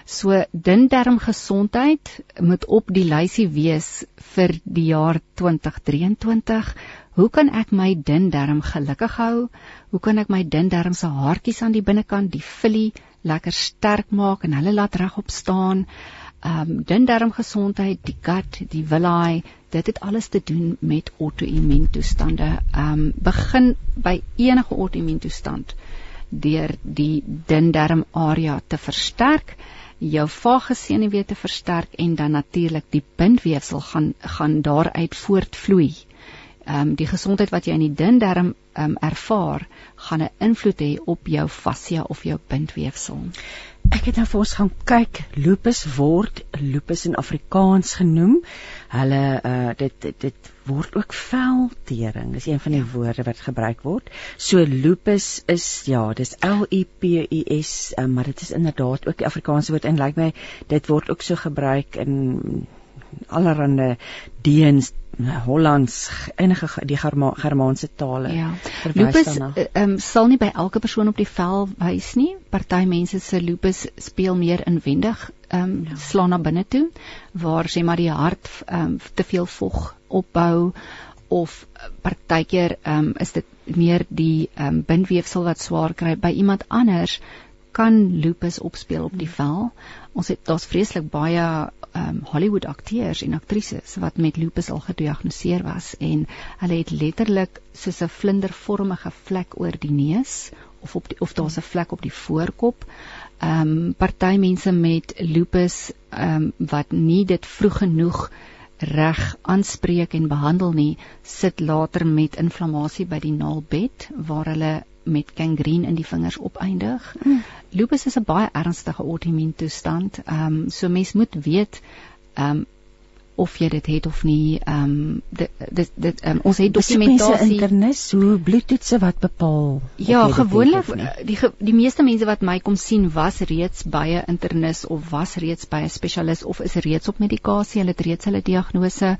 So dun darm gesondheid moet op die lysie wees vir die jaar 2023. Hoe kan ek my dun darm gelukkig hou? Hoe kan ek my dun darm se haartjies aan die binnekant, die filie lekker sterk maak en hulle laat regop staan? Ehm um, dun darmgesondheid, die gut, die villi, dit het alles te doen met auto-immuuntoestande. Ehm um, begin by enige auto-immuuntoestand deur die dun darm area te versterk jou vagesenuwee te versterk en dan natuurlik die bindweefsel gaan gaan daaruit voortvloei. Ehm um, die gesondheid wat jy in die dun darm ehm um, ervaar, gaan 'n invloed hê op jou fascia of jou bindweefsel. Ek het nou vir ons gaan kyk, lupus word lupus in Afrikaans genoem. Hulle uh dit dit, word ook veldtering. Dis een van die ja. woorde wat gebruik word. So lupus is ja, dis L U P U S, uh, maar dit is inderdaad ook die Afrikaanse woord en lyk like my dit word ook so gebruik in allerlei deens Hollands enige die Germa, Germaanse tale. Ja. Lupus ehm um, sal nie by elke persoon op die vel wys nie. Party mense se lupus speel meer inwendig ehm um, ja. slaan na binne toe waar sê maar die hart ehm um, te veel vog opbou of partykeer ehm um, is dit meer die ehm um, bindweefsel wat swaar kry by iemand anders kan lupus opspeel op die hmm. vel. Ons het daar's vreeslik baie um, Hollywood akteurs en aktrises wat met lupus al gediagnoseer was en hulle het letterlik soos 'n vlindervormige vlek oor die neus of op die, of daar's 'n vlek op die voorkop. Ehm um, party mense met lupus ehm um, wat nie dit vroeg genoeg reg aanspreek en behandel nie, sit later met inflammasie by die naalbed waar hulle met gangreen in die vingers opeindig. Mm. Lupus is 'n baie ernstige outoimmuun toestand. Ehm um, so mens moet weet ehm um, of jy dit het of nie. Ehm um, dit dit dit um, ons het dokumentasie internis hoe bloedtoetse wat bepaal. Ja, gewoonlik die die meeste mense wat my kom sien was reeds by 'n internis of was reeds by 'n spesialis of is reeds op medikasie. Hulle het reeds hulle diagnose.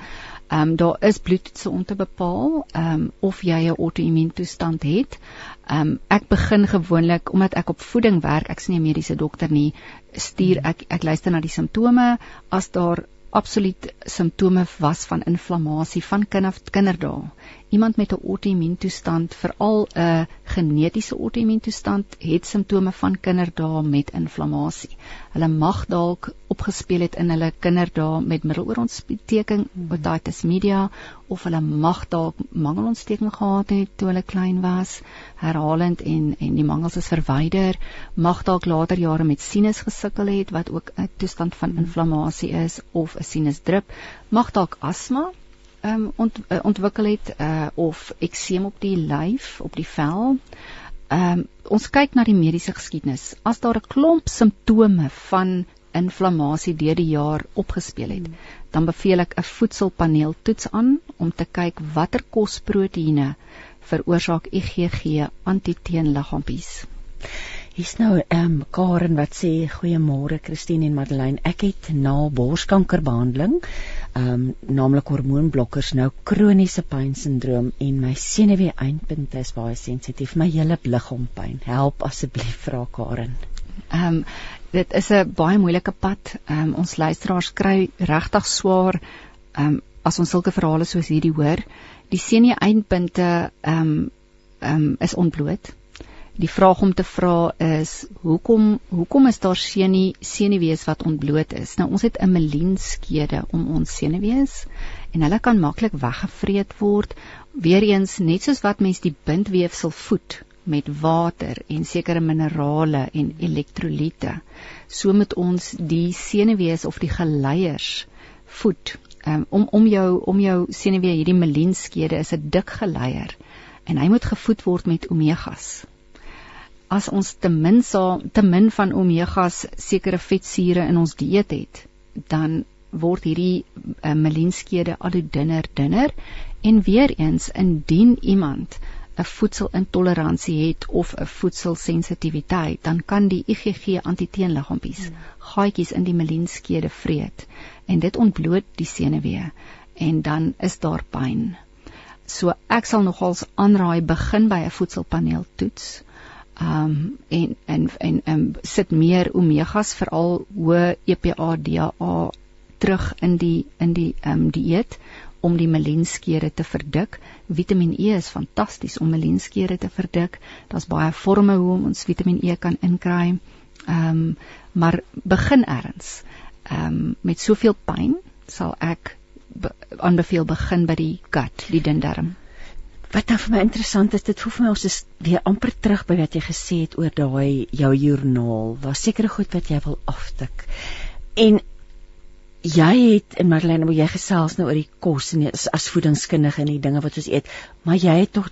Ehm um, daar is bloedtoetse om te bepaal ehm um, of jy 'n outoimmuun toestand het. Ehm um, ek begin gewoonlik omdat ek op voeding werk, ek's nie 'n mediese dokter nie, stuur ek ek luister na die simptome as daar absoluut simptome was van inflammasie van kinderdae. Iemand met 'n outoimmuuntoestand, veral 'n genetiese outoimmuuntoestand, het simptome van kinderdae met inflammasie. Hulle mag dalk opgespeel het in hulle kinderdae met middeloorontsteking, otitis media, of hulle mag dalk mangelontsteking gehad het toe hulle klein was, herhalend en en die mangels is verwyder, mag dalk later jare met sinus gesukkel het wat ook 'n toestand van inflammasie is of 'n sinusdrup, mag dalk asma um, ont, uh, ontwikkel het uh, of ekseem op die lyf, op die vel. Um, ons kyk na die mediese geskiedenis. As daar 'n klomp simptome van inflammasie deur die jaar opgespeel het, dan beveel ek 'n voedselpaneel toets aan om te kyk watter kosproteïene veroorsaak IgG antiteenliggaampies. Hier's nou ehm um, Karen wat sê goeiemôre Christine en Madeleine. Ek het na borskankerbehandeling ehm um, naamlik hormoonblokkers nou kroniese pynsindroom en my senuwee eindpunte is baie sensitief. My hele liggaam pyn. Help asseblief vra Karen. Ehm um, dit is 'n baie moeilike pad. Ehm um, ons luisteraars kry regtig swaar ehm um, as ons sulke verhale soos hierdie hoor. Die senuwee eindpunte ehm um, ehm um, is ontbloot die vraag om te vra is hoekom hoekom is daar senie senuwees wat ontbloot is? Nou ons het 'n melienskede om ons senuwees en hulle kan maklik weggevreet word. Weer eens net soos wat mens die bindweefsel voed met water en sekere minerale en elektrolyte so moet ons die senuwees of die geleiers voed. Um, om om jou om jou senuwee hierdie melienskede is 'n dik geleier en hy moet gevoed word met omegas as ons te min sa te min van omegas sekere vetsure in ons dieet het, dan word hierdie uh, melienskede al hoe dunner dunner en weer eens indien iemand 'n voedselintoleransie het of 'n voedselsensitiwiteit, dan kan die IgG antiteenliggaampies hmm. gaatjies in die melienskede vreet en dit ontbloot die senuwee en dan is daar pyn. So ek sal nogals aanraai begin by 'n voedselpaneel toets um en en en um, sit meer omegas veral hoë EPA DHA terug in die in die um dieet om die melienskere te verdik. Vitamiin E is fantasties om melienskere te verdik. Daar's baie forme hoe ons Vitamiin E kan inkry. Um maar begin erns. Um met soveel pyn sal ek be aanbeveel begin by die gut, die dun darm wat nou vir my interessant is, dit voel vir my ons is weer amper terug by wat jy gesê het oor daai jou joernaal. Daar's sekere goed wat jy wil aftik. En jy het in Marlene, hoe jy gesels nou oor die kos en as, as voedingskundige en die dinge wat ons eet, maar jy het tog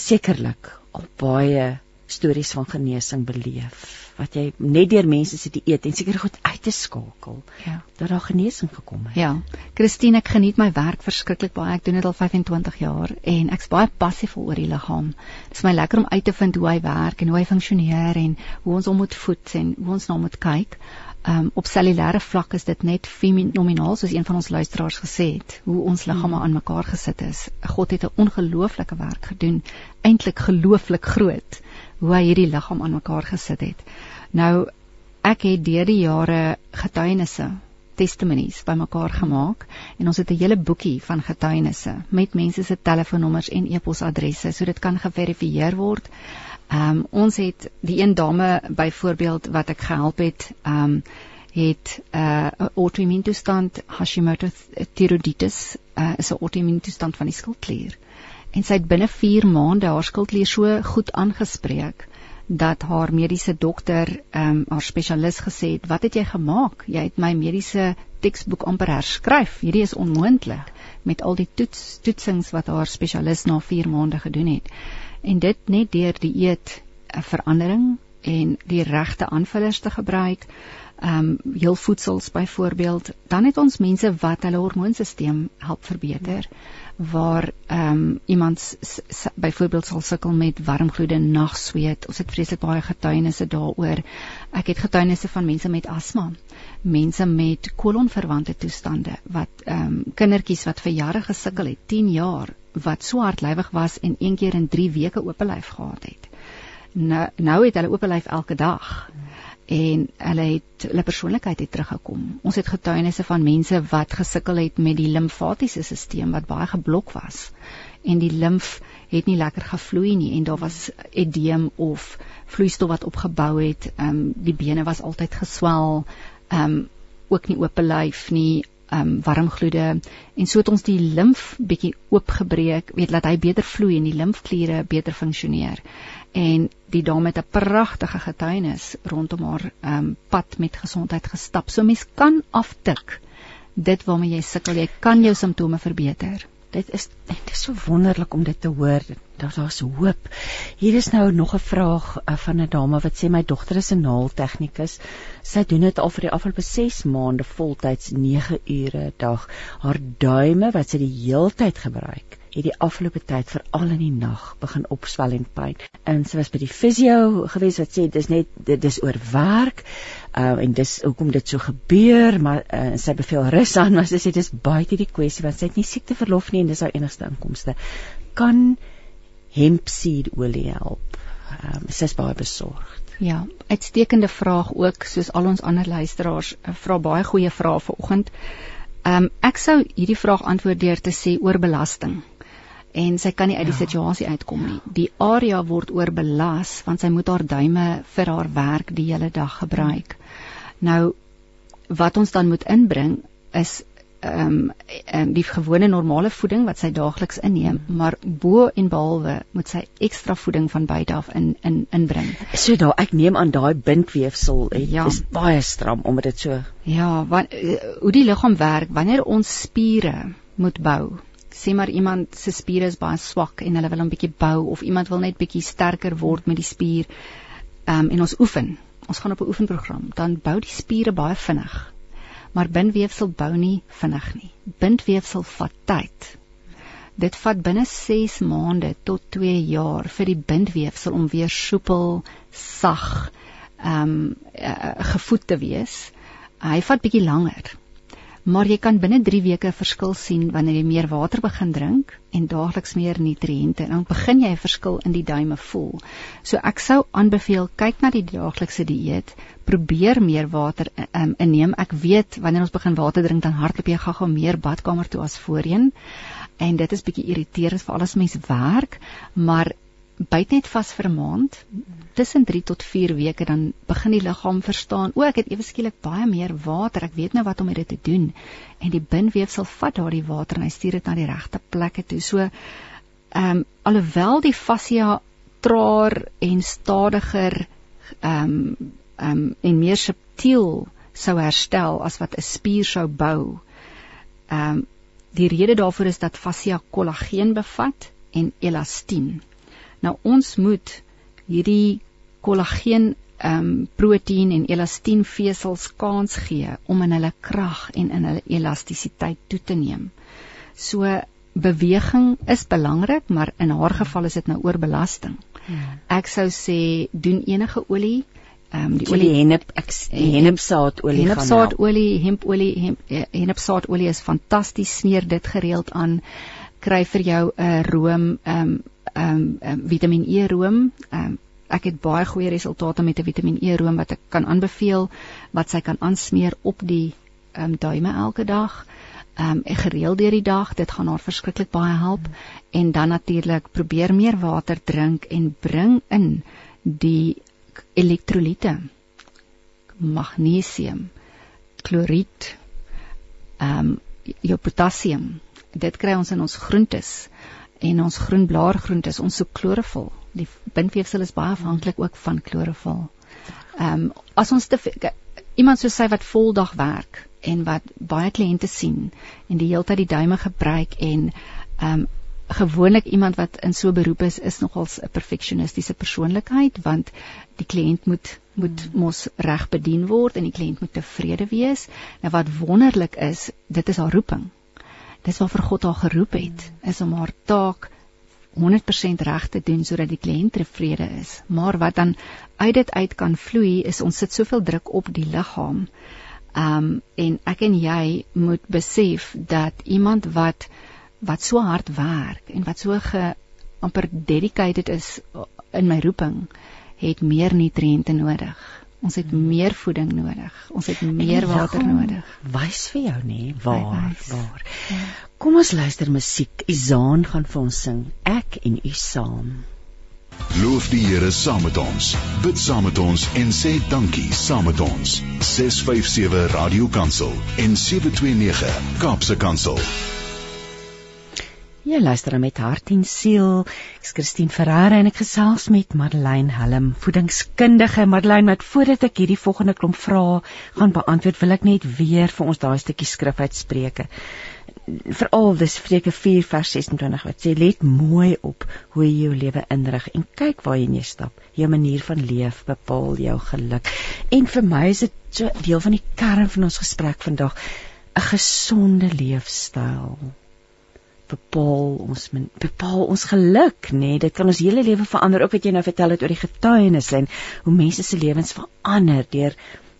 sekerlik al baie stories van genesing beleef wat jy net deur mense se die eet en seker goed uit te skakel. Ja. Dat daar genesing gekom het. Ja. Christine, ek geniet my werk verskriklik baie. Ek doen dit al 25 jaar en ek's baie passievol oor die liggaam. Dit is my lekker om uit te vind hoe hy werk en hoe hy funksioneer en hoe ons hom moet voed en hoe ons na hom moet kyk. Um op cellulêre vlak is dit net fenomenaal soos een van ons luisteraars gesê het, hoe ons liggame hmm. aan mekaar gesit is. God het 'n ongelooflike werk gedoen, eintlik gelooflik groot hoe hy hierdie liggaam aan mekaar gesit het. Nou ek het deur die jare getuienisse testimonies bymekaar gemaak en ons het 'n hele boekie van getuienisse met mense se telefoonnommers en e-posadresse so dit kan geverifieer word. Ehm um, ons het die een dame byvoorbeeld wat ek gehelp het, ehm um, het 'n uh, autoimmune toestand Hashimoto thyroiditis, uh, is 'n autoimmune toestand van die skildklier en sy het binne 4 maande haar skildklier so goed aangespreek dat haar mediese dokter, ehm um, haar spesialis gesê het, "Wat het jy gemaak? Jy het my mediese teksboek amper herskryf. Hierdie is onmoontlik." Met al die toets toetsings wat haar spesialis na 4 maande gedoen het. En dit net deur die eet 'n verandering en die regte aanvullers te gebruik ehm um, heel voedsels byvoorbeeld dan het ons mense wat hulle hormoonstelsel help verbeter waar ehm um, iemand byvoorbeeld sal sukkel met warmgloede nagsweet. Ons het vreeslik baie getuienisse daaroor. Ek het getuienisse van mense met asma, mense met kolonverwante toestande wat ehm um, kindertjies wat vir jare gesukkel het, 10 jaar, wat so hardlywig was en een keer in 3 weke oop lyf gehad het. Nou nou het hulle oop lyf elke dag en hulle het hulle persoonlikheid het teruggekom. Ons het getuienisse van mense wat gesukkel het met die limfatiese stelsel wat baie geblok was en die limf het nie lekker gevloei nie en daar was edeem of vloeistof wat opgebou het. Ehm um, die bene was altyd geswel. Ehm um, ook nie oop lyf nie um warm gloede en so het ons die limf bietjie oopgebreek, weet laat hy beter vloei en die limfkliere beter funksioneer en die dame het 'n pragtige getuienis rondom haar um pad met gesondheid gestap. So mens kan aftik dit waarmee jy sukkel, jy kan jou simptome verbeter. Dit is dit is so wonderlik om dit te hoor. Daar daar's hoop. Hier is nou nog 'n vraag uh, van 'n dame wat sê my dogter is 'n naaltegnikus. Sy doen dit al vir die afgelope 6 maande voltyds 9 ure 'n dag. Haar duime wat sy die heeltyd gebruik het die afgelope tyd veral in die nag begin opswel en pyn. En sy was by die fisio gewees wat sê dis net dit is oor werk. Uh en dis hoekom dit so gebeur, maar uh, sy beveel rus aan, (laughs) maar sy sê dis buite die kwessie want sy het nie siekte verlof nie en dis haar enigste inkomste. Kan hempseed olie help? Um, sy is baie besorgd. Ja, uitstekende vraag ook soos al ons ander luisteraars uh, vra baie goeie vrae vanoggend. Ehm um, ek sou hierdie vraag antwoord deur te sê oor belasting en sy kan nie uit die ja. situasie uitkom nie. Die area word oorbelas want sy moet haar duime vir haar werk die hele dag gebruik. Nou wat ons dan moet inbring is ehm um, um, die gewone normale voeding wat sy daagliks inneem, maar bo en behalwe moet sy ekstra voeding van buite af in in inbring. So daar ek neem aan daai bindweefsel ja. is baie stram omdat dit so Ja, wat uh, hoe die liggaam werk wanneer ons spiere moet bou sê maar iemand se spiere is baie swak en hulle wil hom bietjie bou of iemand wil net bietjie sterker word met die spier. Ehm um, en ons oefen. Ons gaan op 'n oefenprogram, dan bou die spiere baie vinnig. Maar bindweefsel bou nie vinnig nie. Bindweefsel vat tyd. Dit vat binne 6 maande tot 2 jaar vir die bindweefsel om weer soepel, sag, ehm um, uh, gevoed te wees. Hy vat bietjie langer maar jy kan binne 3 weke 'n verskil sien wanneer jy meer water begin drink en daagliks meer nutriënte en dan begin jy 'n verskil in die duime voel. So ek sou aanbeveel kyk na die daaglikse dieet, probeer meer water um, inneem. Ek weet wanneer ons begin water drink dan hardloop jy gou-gou meer badkamer toe as voorheen en dit is bietjie irriterend vir al ons mense werk, maar byt net vas vir 'n maand tussen 3 tot 4 weke dan begin die liggaam verstaan o ek het ewe skielik baie meer water ek weet nou wat om dit te doen en die binweefsel vat daardie water en hy stuur dit na die regte plekke toe so ehm um, alhoewel die fascia traer en stadiger ehm um, ehm um, en meer subtiel sou herstel as wat 'n spier sou bou. Ehm um, die rede daarvoor is dat fascia kollageen bevat en elastien. Nou ons moet hierdie kollageen ehm um, proteïen en elastien vesels kans gee om in hulle krag en in hulle elastisiteit toe te neem. So beweging is belangrik, maar in haar geval is dit nou oorbelasting. Hmm. Ek sou sê doen enige olie ehm um, die olie hennep ek hennepsaadolie gaan hennepsaadolie hempolie hemp, eh, hennepsaadolie is fantasties smeer dit gereeld aan kry vir jou 'n uh, room ehm um, ehm um, Vitamiin E room. Ehm um, ek het baie goeie resultate met 'n Vitamiin E room wat ek kan aanbeveel wat sy kan aansmeer op die ehm um, duime elke dag. Ehm um, gereeld deur die dag dit gaan haar verskriklik baie help. Mm. en dan natuurlik probeer meer water drink en bring in die elektrolyte. Magnesium kloried ehm um, jou potasium dit kry ons in ons groentes en ons groenblaargroentes ons so klorofil die bindweefsel is baie afhanklik ook van klorofil ehm um, as ons te iemand soos sy wat voldag werk en wat baie kliënte sien en die hele tyd die duime gebruik en ehm um, gewoonlik iemand wat in so 'n beroep is is nogals 'n perfeksionistiese persoonlikheid want die kliënt moet moet hmm. mos reg bedien word en die kliënt moet tevrede wees. Nou wat wonderlik is, dit is haar roeping. Dis waarvoor God haar geroep het, is om haar taak 100% reg te doen sodat die kliënt tevrede is. Maar wat dan uit dit uit kan vloei is ons sit soveel druk op die liggaam. Um en ek en jy moet besef dat iemand wat wat so hard werk en wat so ge amper dedicated is in my roeping het meer nutriënte nodig. Ons het meer voeding nodig. Ons het meer water nodig. Wys vir jou nê, waar, waar. Ja. Kom ons luister musiek. Izaan gaan vir ons sing. Ek en u saam. Loof die Here saam met ons. Bid saam met ons en sê dankie saam met ons. 657 Radio Kansel en 729 Kaapse Kansel. Jy luister met hart en siel. Ek's Christine Ferreira en ek gesels met Madeleine Helm, voedingskundige. Madeleine, wat voordat ek hierdie volgende klomp vrae gaan beantwoord, wil ek net weer vir ons daai stukkie skrif uitspreek. Veral dis Spreuke 4 vers 26 wat sê let mooi op hoe jy jou lewe inrig en kyk waar jy stap. Jou manier van leef bepaal jou geluk. En vir my is dit so deel van die kern van ons gesprek vandag, 'n gesonde leefstyl bepaal ons bepaal ons geluk nê nee? dit kan ons hele lewe verander ook wat jy nou vertel het oor die getuienis en hoe mense se lewens verander deur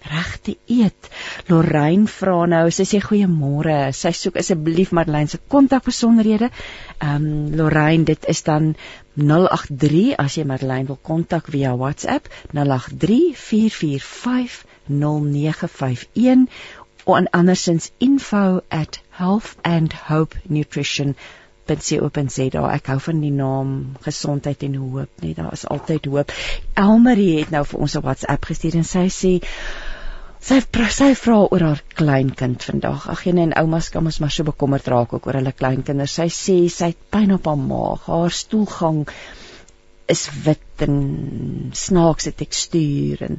reg te eet. Lorraine vra nou, sy sê goeiemôre. Sy soek asseblief Marlene se kontakbesonderhede. Ehm um, Lorraine, dit is dan 083 as jy Marlene wil kontak via WhatsApp 083 445 0951 of andersins info@healthandhopenutrition.co.za. Ek hou van die naam gesondheid en hoop, net daar is altyd hoop. Elmarie het nou vir ons op WhatsApp gestuur en sy sê sy sy vra oor haar kleinkind vandag. Ag nee, en oumas kan mos maar so bekommerd raak ook oor hulle kleinkinders. Sy sê sy het pyn op haar maag, haar stoelgang is wit en snaakse tekstuur en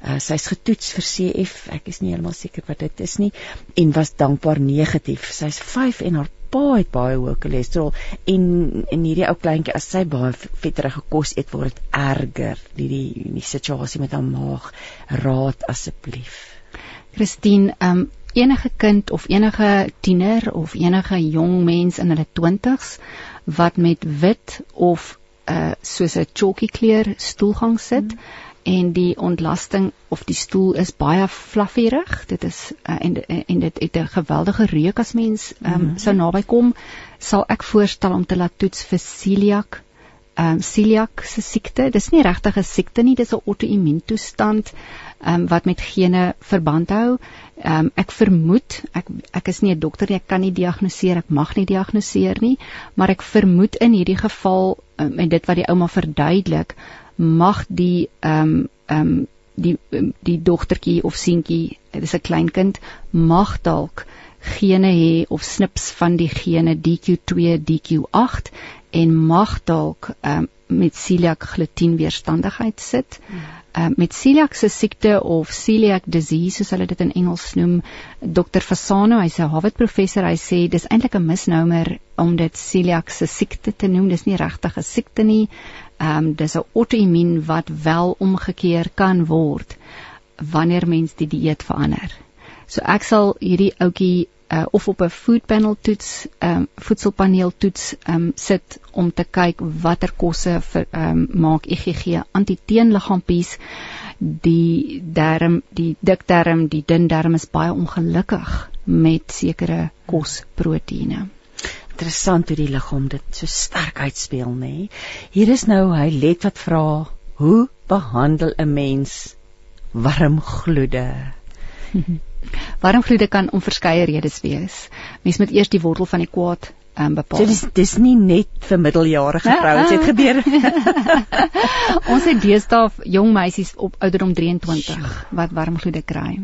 Uh, sy's getoets vir CF, ek is nie heeltemal seker wat dit is nie en was dankbaar negatief. Sy's 5 en haar pa het baie hoë cholesterol en en hierdie ou kleintjie as sy baie vetterige kos eet word dit erger. Hierdie die situasie met haar maag. Raad asseblief. Christine, um enige kind of enige tiener of enige jong mens in hulle 20's wat met wit of uh soos 'n chalky kleur stoelgang sit mm en die ontlasting of die stoel is baie flaffierig. Dit is uh, en en dit het 'n geweldige reuk as mens um, mm -hmm. sou naby kom, sal ek voorstel om te laat toets vir celiac ehm um, celiac se siekte. Dis nie regtig 'n siekte nie, dis 'n auto-immuuntoestand ehm um, wat met gene verband hou. Ehm um, ek vermoed, ek ek is nie 'n dokter nie, ek kan nie diagnoseer, ek mag nie diagnoseer nie, maar ek vermoed in hierdie geval um, en dit wat die ouma verduidelik, mag die ehm um, ehm um, die die dogtertjie of seentjie, dit is 'n klein kind, mag dalk gene hê of snips van die gene DQ2, DQ8 en mag dalk um, met celiac gluten weerstandigheid sit. Hmm. Uh, met celiac se siekte of celiac disease soos hulle dit in Engels noem, Dr. Fasano, hy's 'n Harvard professor, hy sê dis eintlik 'n misnomer om dit celiac se siekte te noem. Dis nie regtig 'n siekte nie. Ehm um, dis 'n auto-immuun wat wel omgekeer kan word wanneer mens die dieet verander. So ek sal hierdie ouetjie uh, of op 'n food panel toets, ehm um, voedselpaneel toets ehm um, sit om te kyk watter kosse vir ehm um, maak IgG antiteenliggaampies die darm, die dik darm, die dun darm is baie ongelukkig met sekere kosproteïene. Interessant hoe die liggaam dit so sterk uitspeel, nê? Nee? Hier is nou hy let wat vra, hoe behandel 'n mens warm gloede? (laughs) Warmvloede kan om verskeie redes wees. Mens moet eers die wortel van die kwaad um, bepaal. So dis dis nie net vir middeljarige vrouens dit gebeur. (laughs) Ons het deesdae jong meisies op ouderdom 23 wat warmvloede kry.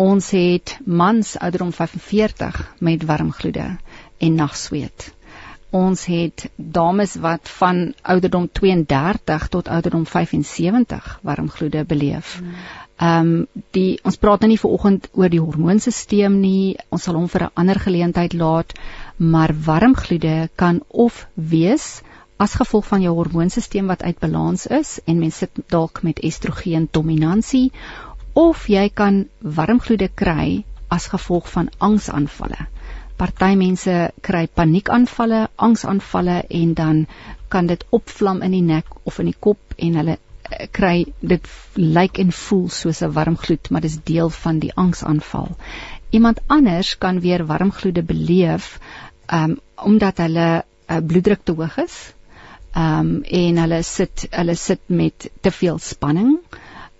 Ons het mans ouderdom 45 met warmvloede en nagsweet. Ons het dames wat van ouderdom 32 tot ouderdom 75 warmvloede beleef. Hmm. Ehm um, die ons praat nou nie ver oggend oor die hormoonstelsel nie. Ons sal hom vir 'n ander geleentheid laat, maar warmgloede kan of wees as gevolg van jou hormoonstelsel wat uit balans is en mens sit dalk met estrogen dominansie of jy kan warmgloede kry as gevolg van angsaanvalle. Party mense kry paniekaanvalle, angsaanvalle en dan kan dit opvlam in die nek of in die kop en hulle kry dit lyk en voel soos 'n warm gloed, maar dis deel van die angsaanval. Iemand anders kan weer warm gloede beleef um omdat hulle uh, bloeddruk te hoog is. Um en hulle sit hulle sit met te veel spanning.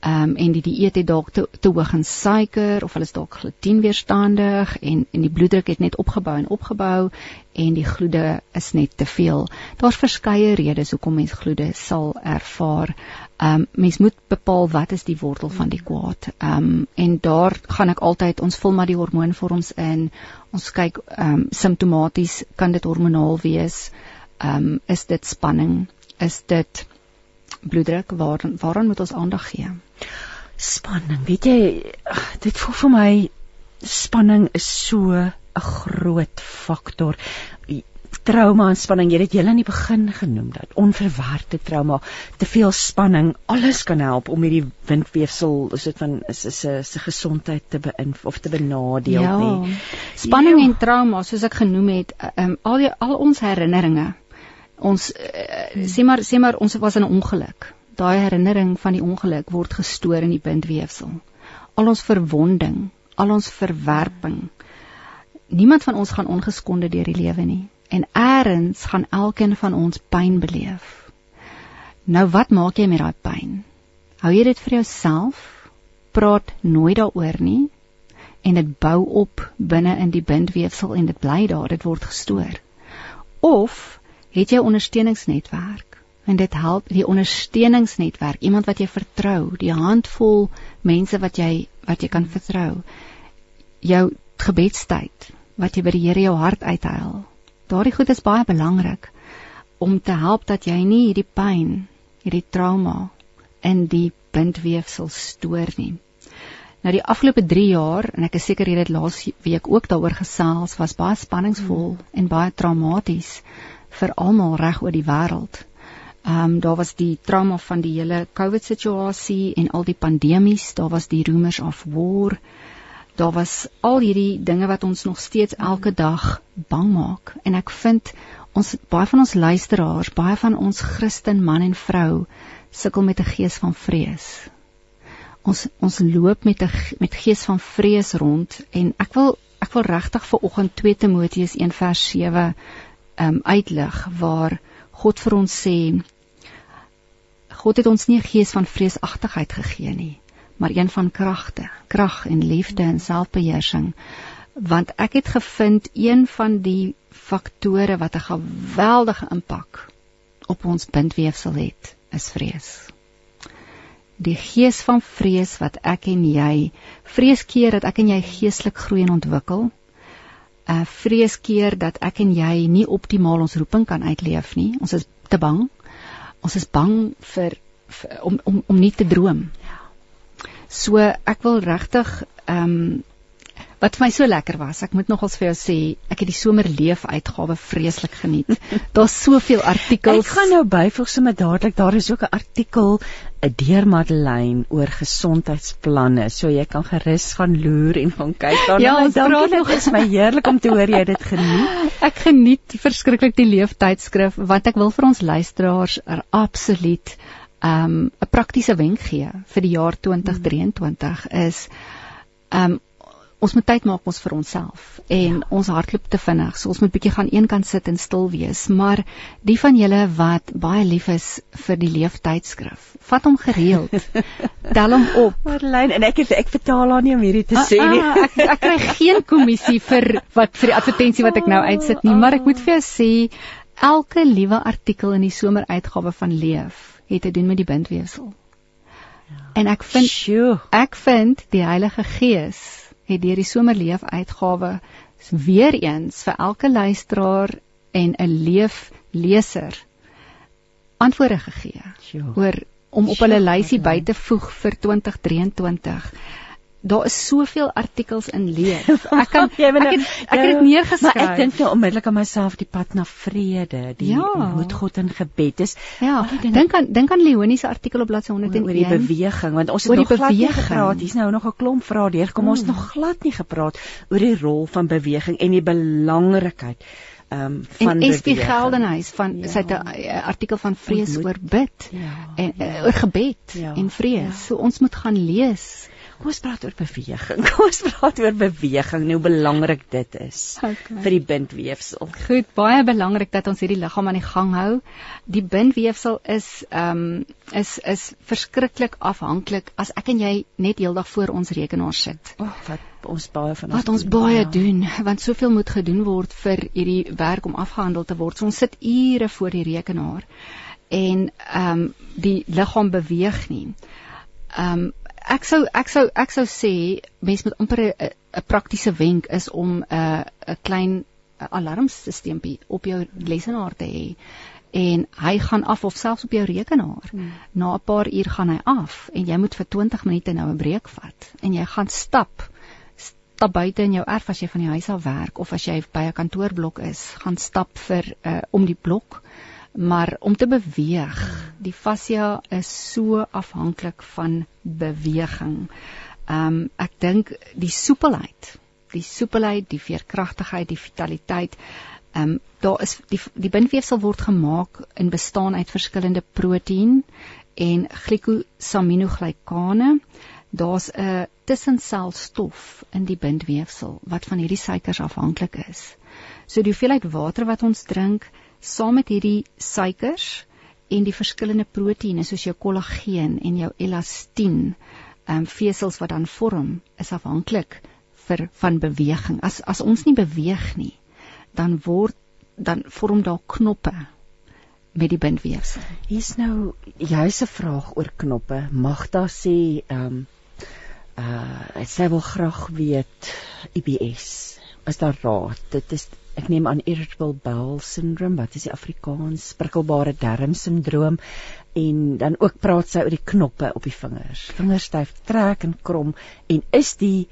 Um en die dieet het dalk te, te hoog in suiker of hulle is dalk glutenweerstandig en en die bloeddruk het net opgebou en opgebou en die gloede is net te veel. Daar's verskeie redes hoekom mens gloede sal ervaar. Ehm um, mens moet bepaal wat is die wortel van die kwaad. Ehm um, en daar gaan ek altyd ons vul maar die hormoonvorms in. Ons kyk ehm um, simptomaties kan dit hormonaal wees. Ehm um, is dit spanning? Is dit bloeddruk? Waar waaraan moet ons aandag gee? Spanning. Weet jy, dit voel vir my spanning is so 'n groot faktor trauma en spanning. Jy het dit julle in die begin genoem dat onverwerkte trauma, te veel spanning, alles kan help om hierdie windweefsel, is dit van is is se gesondheid te beïnvloed of te benadeel ja. nie. Spanning ja. en trauma, soos ek genoem het, um, al die al ons herinneringe. Ons uh, sê maar sê maar ons was in 'n ongeluk. Daai herinnering van die ongeluk word gestoor in die bindweefsel. Al ons verwonding, al ons verwerping. Niemand van ons gaan ongeskonde deur die lewe nie en eers gaan elkeen van ons pyn beleef. Nou wat maak jy met daai pyn? Hou jy dit vir jouself? Praat nooit daaroor nie en dit bou op binne in die bindweefsel en dit bly daar, dit word gestoor. Of het jy 'n ondersteuningsnetwerk en dit help die ondersteuningsnetwerk, iemand wat jy vertrou, die handvol mense wat jy wat jy kan vertrou. Jou gebedstyd wat jy by die Here jou hart uithuil Daardie goed is baie belangrik om te help dat jy nie hierdie pyn, hierdie trauma in die bindweefsel stoor nie. Nou die afgelope 3 jaar en ek is seker jy het laas week ook daaroor gesels, was baie spanningsvol hmm. en baie traumaties vir almal reg oor die wêreld. Ehm um, daar was die trauma van die hele COVID situasie en al die pandemies, daar was die rumors of war daar was al hierdie dinge wat ons nog steeds elke dag bang maak en ek vind ons baie van ons luisteraars, baie van ons Christen man en vrou sukkel met 'n gees van vrees. Ons ons loop met 'n met gees van vrees rond en ek wil ek wil regtig vir oggend 2 Timoteus 1 vers 7 um uitlig waar God vir ons sê God het ons nie 'n gees van vreesagtigheid gegee nie, maar een van kragte, krag en liefde en selfbeheersing. Want ek het gevind een van die faktore wat 'n geweldige impak op ons bindweefsel het, is vrees. Die gees van vrees wat ek en jy vrees keer dat ek en jy geestelik groei en ontwikkel. Uh vrees keer dat ek en jy nie optimaal ons roeping kan uitleef nie. Ons is te bang. Ons is bang vir, vir om om om nie te droom. So ek wil regtig ehm um, wat vir my so lekker was. Ek moet nogals vir jou sê, ek het die somerleef uitgawe vreeslik geniet. (laughs) Daar's soveel artikels. Ek gaan nou byvoeg sommer dadelik, daar is ook 'n artikel 'n deur Madeleine oor gesondheidsplanne. So jy kan gerus gaan loer en gaan kyk dan. Ja, dankie, dit is my heerlik om te hoor jy dit geniet. (laughs) Ek geniet verskriklik die leeftydskrif want ek wil vir ons luisteraars er absoluut ehm, 'n um, praktiese wenk gee vir die jaar 2023 is um, ons moet tyd maak ons vir onsself en ja. ons hardloop te vinnig. So ons moet bietjie gaan eenkant sit en stil wees. Maar die van julle wat baie lief is vir die leeftydskrif, vat hom gereeld. (laughs) Tel hom op. Marlene en ek het ek betaal haar nie om hierdie te sê nie. Ah, ah, ek, ek kry geen kommissie vir wat vir die advertensie wat ek nou uitsit nie, maar ek moet vir jou sê elke liewe artikel in die someruitgawe van Leef het te doen met die bindweefsel. Ja. En ek vind ek vind die Heilige Gees het deur die somerleef uitgawe weer eens vir elke luisteraar en 'n leef leser antwoorde gegee sure. oor om op hulle lysie by te voeg vir 2023 daar is soveel artikels in leef. (laughs) Ek kan ek het ek het dit neergeskryf. Maar ek dink nou onmiddellik aan myself die pad na vrede, die ja. moet God in gebed is. Ja, dink aan dink aan Leonie se artikel op bladsy 101 oor die beweging want ons het nog glad nie gepraat. Hier's nou nog 'n klomp vrae deurgekom. Hmm. Ons nog glad nie gepraat oor die rol van beweging en die belangrikheid um, van en SP Geldenhuys van ja. sy 'n artikel van vrees oor bid ja. en ja. oor gebed ja. en vrees. Ja. So ons moet gaan lees. Kom ons praat oor beweging. (laughs) Kom ons praat oor beweging, hoe belangrik dit is okay. vir die bindweefsel. Goed, baie belangrik dat ons hierdie liggaam aan die gang hou. Die bindweefsel is ehm um, is is verskriklik afhanklik as ek en jy net heeldag voor ons rekenaar sit. Oh, wat ons baie van ons Wat ons doen, baie ja. doen, want soveel moet gedoen word vir hierdie werk om afgehandel te word. So ons sit ure voor die rekenaar en ehm um, die liggaam beweeg nie. Ehm um, ek sou ek sou ek sou sê mens moet amper 'n praktiese wenk is om 'n 'n klein alarmstelsel op jou lesenaar te hê en hy gaan af of selfs op jou rekenaar. Hmm. Na 'n paar uur gaan hy af en jy moet vir 20 minute nou 'n breek vat en jy gaan stap stap buite in jou erf as jy van die huis af werk of as jy by 'n kantoorblok is, gaan stap vir uh, om die blok maar om te beweeg die fascia is so afhanklik van beweging. Ehm um, ek dink die soepelheid, die soepelheid, die veerkragtigheid, die vitaliteit. Ehm um, daar is die die bindweefsel word gemaak in bestaan uit verskillende proteïen en glikosaminoglikane. Daar's 'n tussenselstof in die bindweefsel wat van hierdie suikers afhanklik is. So die hoeveelheid water wat ons drink, saam met hierdie suikers en die verskillende proteïene soos jou kollageen en jou elastiin, ehm um, vesels wat dan vorm, is afhanklik vir van beweging. As as ons nie beweeg nie, dan word dan vorm daar knoppe met die bindweefsel. Hier's nou juis 'n vraag oor knoppe. Magda sê ehm um, uh sy wil graag weet IBS. Is daar raad? Dit is ek neem aan irritable bowel syndrome wat is die Afrikaans? Prikkelbare darmsindroom en dan ook praat sy oor die knoppe op die vingers. Vingers styf trek en krom en is die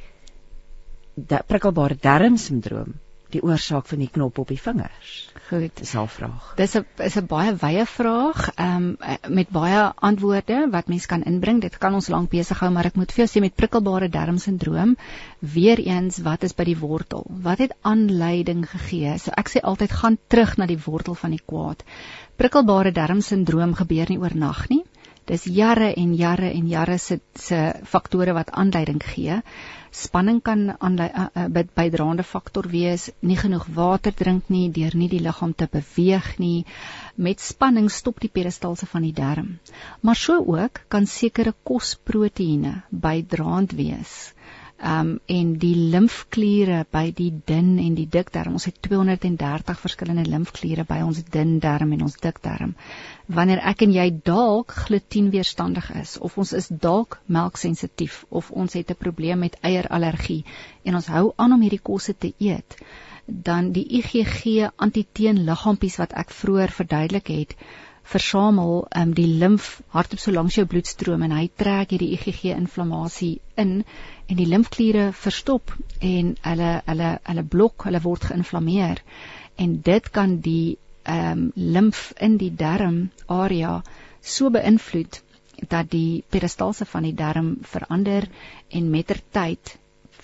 prikkelbare darmsindroom die oorsaak van die knop op die vingers? Goed, dis 'n vraag. Dis 'n is 'n baie wye vraag, ehm um, met baie antwoorde wat mens kan inbring. Dit kan ons lank besig hou, maar ek moet vir jou sê met prikkelbare darmsindroom, weer eens, wat is by die wortel? Wat het aanleiding gegee? So ek sê altyd gaan terug na die wortel van die kwaad. Prikkelbare darmsindroom gebeur nie oornag nie. Dis jare en jare en jare se se faktore wat aanleiding gee spanning kan bydraende faktor wees, nie genoeg water drink nie, deur nie die liggaam te beweeg nie. Met spanning stop die peristalse van die darm. Maar so ook kan sekere kosproteïene bydraend wees um en die limfkliere by die dun en die dik darm. Ons het 230 verskillende limfkliere by ons dun darm en ons dik darm. Wanneer ek en jy dalk glutenweerstandig is of ons is dalk melksensitief of ons het 'n probleem met eierallergie en ons hou aan om hierdie kosse te eet, dan die IgG antiteenliggaampies wat ek vroeër verduidelik het, versamel um, die limf hardop so langs jou bloedstroom en hy trek hierdie IgG inflammasie in en die limfkliere verstop en hulle hulle hulle blok, hulle word geïnflammeer en dit kan die ehm um, limf in die darm area so beïnvloed dat die peristalse van die darm verander en mettertyd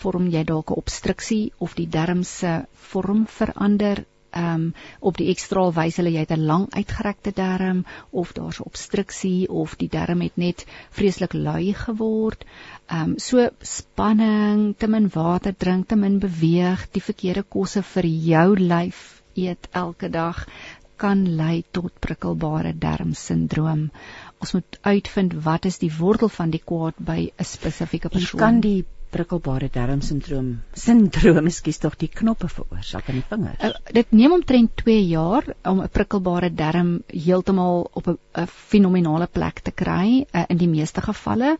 vorm jy dalk 'n obstruksie of die darm se vorm verander ehm um, op die ekstraal wys hulle jy het 'n lang uitgerekte darm of daar's obstruksie of die darm het net vreeslik lui geword. Ehm um, so spanning, te min water drink, te min beweeg, die verkeerde kosse vir jou lyf eet elke dag kan lei tot prikkelbare darmsindroom. Ons moet uitvind wat is die wortel van die kwaad by 'n spesifieke persoon. Jy kan die prikkelbare darmsindroom sindroom ekskuus tog die knoppe veroorsaak in die vingers. Uh, dit neem omtrent 2 jaar om 'n prikkelbare darm heeltemal op 'n fenominale plek te kry uh, in die meeste gevalle.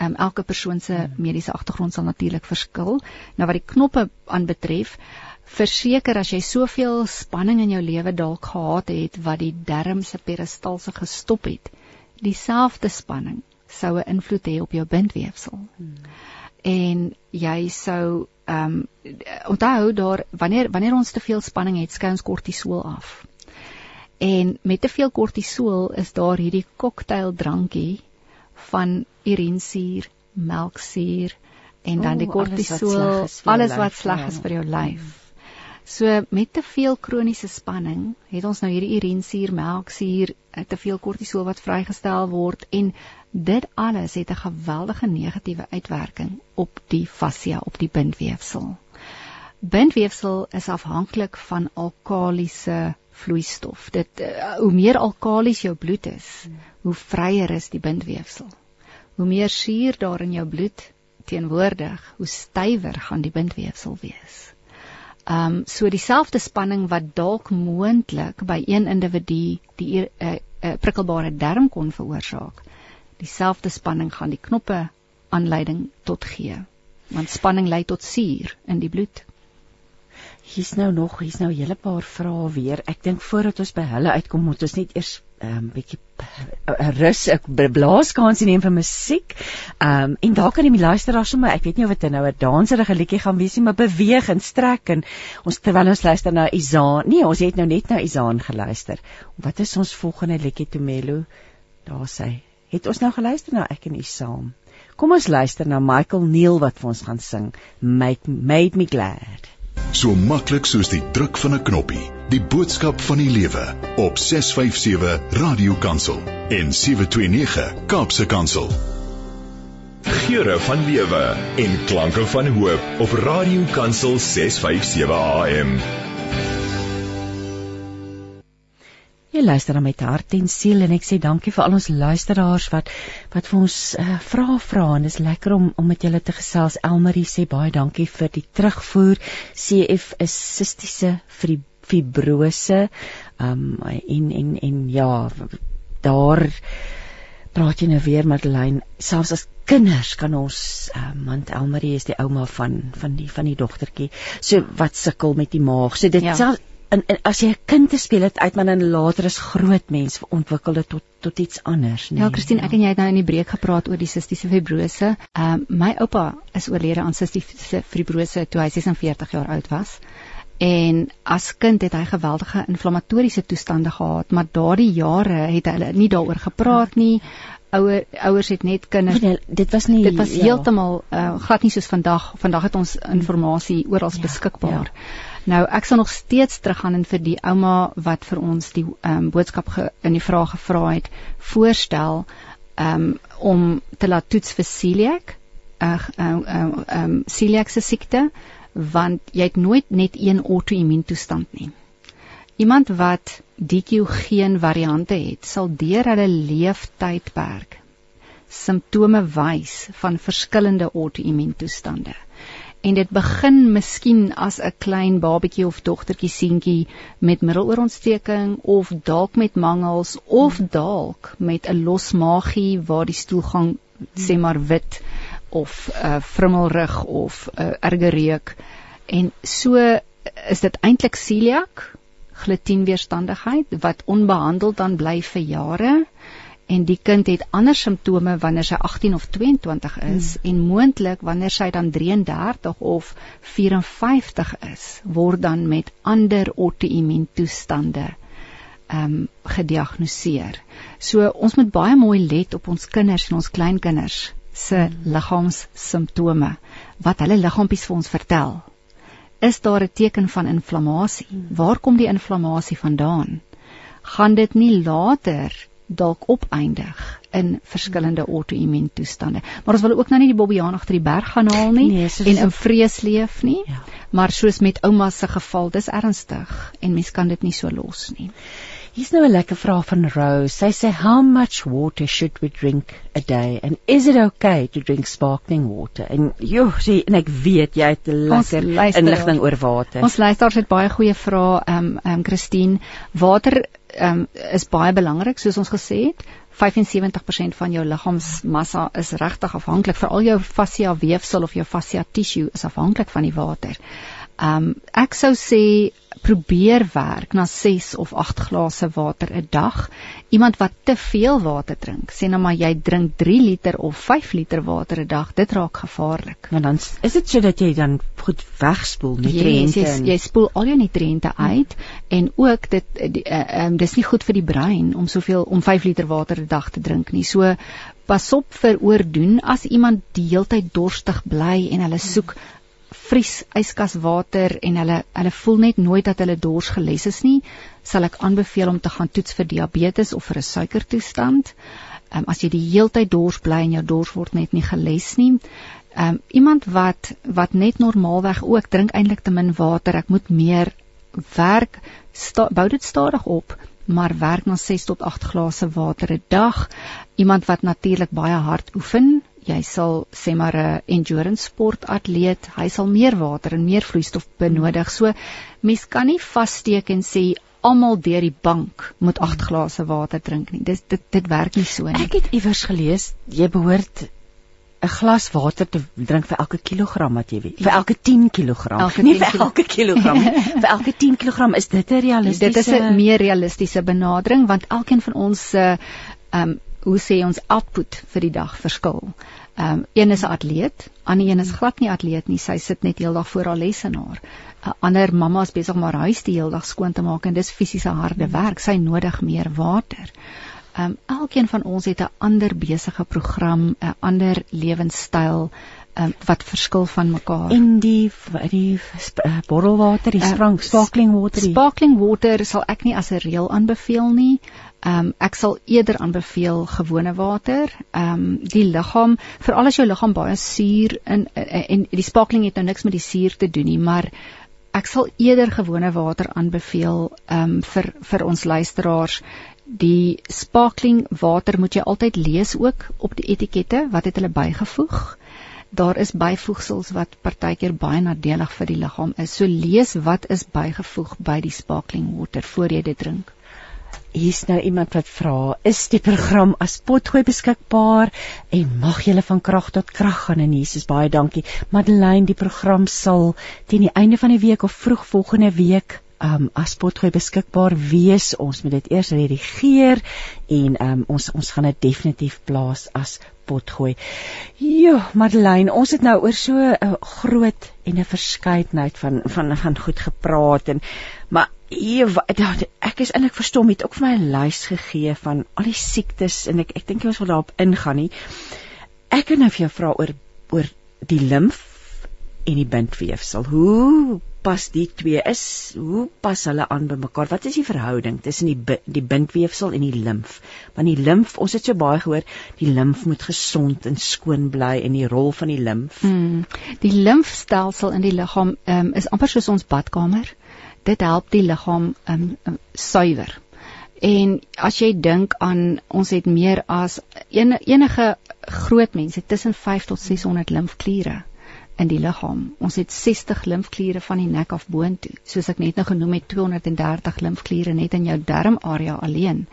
Um, elke persoon se hmm. mediese agtergrond sal natuurlik verskil. Nou wat die knoppe aanbetref, verseker as jy soveel spanning in jou lewe dalk gehad het wat die darm se peristalse gestop het, dieselfde spanning sou 'n invloed hê op jou bindweefsel. Hmm en jy sou ehm um, onthou daar wanneer wanneer ons te veel spanning het, skei ons kortisol af. En met te veel kortisol is daar hierdie cocktail drankie van urinsuur, melksuur en dan die kortisol, alles wat sleg is vir jou lyf. So met te veel kroniese spanning het ons nou hierdie urinsuur, melksuur, eh, te veel kortisol wat vrygestel word en Dit alles het 'n geweldige negatiewe uitwerking op die fascia, op die bindweefsel. Bindweefsel is afhanklik van alkalisiese vloeistof. Dit uh, hoe meer alkalis jou bloed is, hoe vryer is die bindweefsel. Hoe meer suur daar in jou bloed teenwoordig, hoe stywer gaan die bindweefsel wees. Um, so dieselfde spanning wat dalk moontlik by een individu die 'n uh, uh, prikkelbare darm kon veroorsaak, dieselfde spanning gaan die knoppe aanleiding tot gee want spanning lei tot suur in die bloed hier's nou nog hier's nou 'n hele paar vrae weer ek dink voordat ons by hulle uitkom moet ons net eers 'n um, ehm, bietjie 'n rus ek blaaskansie neem vir musiek. Ehm um, en daar kan die luisteraars sommer ek weet nie of dit nou 'n danserige liedjie gaan wees nie, maar beweeg en strek en ons terwyl ons luister na Izaan. Nee, ons het nou net na Izaan geluister. Wat is ons volgende liedjie Tomelo? Daar sê het ons nou geluister na ek en u saam. Kom ons luister na Michael Neil wat vir ons gaan sing Make Made Me Glad. So maklik soos die druk van 'n knoppie. Die boodskap van die lewe op 657 Radio Kansel en 729 Kaapse Kansel. Geure van lewe en klanke van hoop op Radio Kansel 657 AM. Jy luister dan met hart en siel en ek sê dankie vir al ons luisteraars wat wat vir ons uh, vra vra en dis lekker om om met julle te gesels. Elmarie sê baie dankie vir die terugvoer. CF is sistiese fibrose. Um en en en ja, daar praat jy nou weer Madeleine, selfs as kinders kan ons um, want Elmarie is die ouma van van die van die dogtertjie. So wat sukkel met die maag. So dit ja. self en, en as jy 'n kind te speel het uit maar dan later is groot mens ontwikkel dit tot tot iets anders nee. Ja, Christine, ja. ek en jy het nou in die breek gepraat oor die sistiese fibrose. Ehm um, my oupa is oorlede aan sistiese fibrose toe hy 46 jaar oud was. En as kind het hy geweldige inflammatoriese toestande gehad, maar daardie jare het hulle nie daaroor gepraat nie. Ouer ouers het net kinders. Nee, dit was nie Dit was ja. heeltemal uh, glad nie soos vandag. Vandag het ons inligting oral ja, beskikbaar. Ja. Nou ek sal nog steeds teruggaan en vir die ouma wat vir ons die um, boodskap ge, in die vraag gevra het voorstel um, om te laat toets vir celiac uh, uh, um, um, celiac se siekte want jy het nooit net een auto-immuun toestand nie. Iemand wat DQ geen variante het, sal deur hulle leeftydperk simptome wys van verskillende auto-immuun toestande en dit begin miskien as 'n klein babatjie of dogtertjie seentjie met middeloorontsteking of dalk met mangels of dalk met 'n los maagie waar die stoelgang sê maar wit of 'n uh, vrummelrug of 'n uh, erge reuk. En so is dit eintlik celiac, glutienweerstandigheid wat onbehandeld dan bly vir jare en die kind het ander simptome wanneer sy 18 of 22 is hmm. en moontlik wanneer sy dan 33 of 54 is word dan met ander outoimmuun toestande ehm um, gediagnoseer. So ons moet baie mooi let op ons kinders en ons kleinkinders se hmm. liggaamssimptome wat hulle liggaampies vir ons vertel. Is daar 'n teken van inflammasie? Hmm. Waar kom die inflammasie vandaan? Gaan dit nie later dalk opeindig in verskillende auto-immuun toestande. Maar ons wil ook nou nie die bobbejaan agter die berg gaan haal nie nee, en in vrees leef nie. Ja. Maar soos met ouma se geval, dis ernstig en mens kan dit nie so los nie. Hier's nou 'n lekker vraag van Rose. Sy sê how much water should we drink a day and is it okay to drink sparkling water? En jo, sê en ek weet jy het 'n lekker inligting oor water. Ons luisteraars het baie goeie vrae, ehm um, ehm um, Christine. Water um, is baie belangrik soos ons gesê het. 75% van jou liggaamsmassa is regtig afhanklik vir al jou fascia weefsel of jou fascia tissue is afhanklik van die water. Ehm um, ek sou sê probeer werk na 6 of 8 glase water 'n dag. Iemand wat te veel water drink, sê nou maar jy drink 3 liter of 5 liter water 'n dag, dit raak gevaarlik. Want dan is dit sodat jy dan goed wegspoel nutriënte. Yes, jy, jy spoel al jou nutriënte uit hmm. en ook dit uh, um, dis nie goed vir die brein om soveel om 5 liter water 'n dag te drink nie. So pas op vir oordoen as iemand die heeltyd dorstig bly en hulle soek hmm vries yskaswater en hulle hulle voel net nooit dat hulle dors geles is nie, sal ek aanbeveel om te gaan toets vir diabetes of vir 'n suikertoestand. Um, as jy die heeltyd dors bly en jou dors word net nie geles nie. Um, iemand wat wat net normaalweg ook drink eintlik te min water, ek moet meer werk, bou dit stadig op maar werk na 6 tot 8 glase water 'n dag. Iemand wat natuurlik baie hard oefen, jy sal sê maar 'n endurance sportatleet, hy sal meer water en meer vloeistof benodig. So mens kan nie vassteek en sê almal deur die bank moet 8 glase water drink nie. Dis dit dit werk nie so nie. Ek het iewers gelees jy behoort 'n glas water te drink vir elke kilogram wat jy weet. Vir elke 10 kg. (laughs) Nie vir elke kilogram nie. (laughs) vir elke 10 kg is dit 'n realistiese Dit is 'n meer realistiese benadering want elkeen van ons se uh, ehm um, hoe sê ons output vir die dag verskil. Ehm um, een is 'n atleet, ander een is glad nie atleet nie. Sy sit net heeldag voor haar lesenaar. 'n uh, Ander mamma is besig om haar huis die hele dag skoon te maak en dis fisiese harde werk. Sy nodig meer water. Ehm um, elkeen van ons het 'n ander besige program, 'n ander lewenstyl um, wat verskil van mekaar. En die die uh, bottelwater, die sprang uh, sparkling water. Sparkling water sal ek nie as 'n reël aanbeveel nie. Ehm um, ek sal eerder aanbeveel gewone water. Ehm um, die liggaam, veral as jou liggaam baie suur in en, en die sparkling het nou niks met die suur te doen nie, maar ek sal eerder gewone water aanbeveel ehm um, vir vir ons luisteraars. Die sparkling water moet jy altyd lees ook op die etikette wat het hulle bygevoeg. Daar is byvoegsels wat partykeer baie nadelig vir die liggaam is. So lees wat is bygevoeg by die sparkling water voor jy dit drink hier's nou iemand wat vra, is die program as potgooi beskikbaar en mag julle van krag tot krag gaan en Jesus baie dankie. Madeleine, die program sal teen die einde van die week of vroeg volgende week um as potgooi beskikbaar wees. Ons moet dit eers redigeer en um ons ons gaan dit definitief plaas as potgooi. Jo, Madeleine, ons het nou oor so 'n uh, groot en 'n verskeidenheid van van van goed gepraat en maar Ja, ek is eintlik verstom het ook vir my 'n lys gegee van al die siektes en ek ek dink jy ons wil daarop ingaan nie. Ek wil nou vir jou vra oor oor die limf en die bindweefsel. Hoe pas die twee is? Hoe pas hulle aan by mekaar? Wat is die verhouding tussen die die bindweefsel en die limf? Want die limf, ons het so baie gehoor, die limf moet gesond en skoon bly en die rol van die limf. Hmm. Die limfstelsel in die liggaam um, is amper soos ons badkamer dit help die liggaam um, um, suiwer. En as jy dink aan ons het meer as en, enige groot mense tussen 5 tot 600 limfkliere in die liggaam. Ons het 60 limfkliere van die nek af boontoe. Soos ek net nou genoem het 230 limfkliere net in jou darmarea alleen.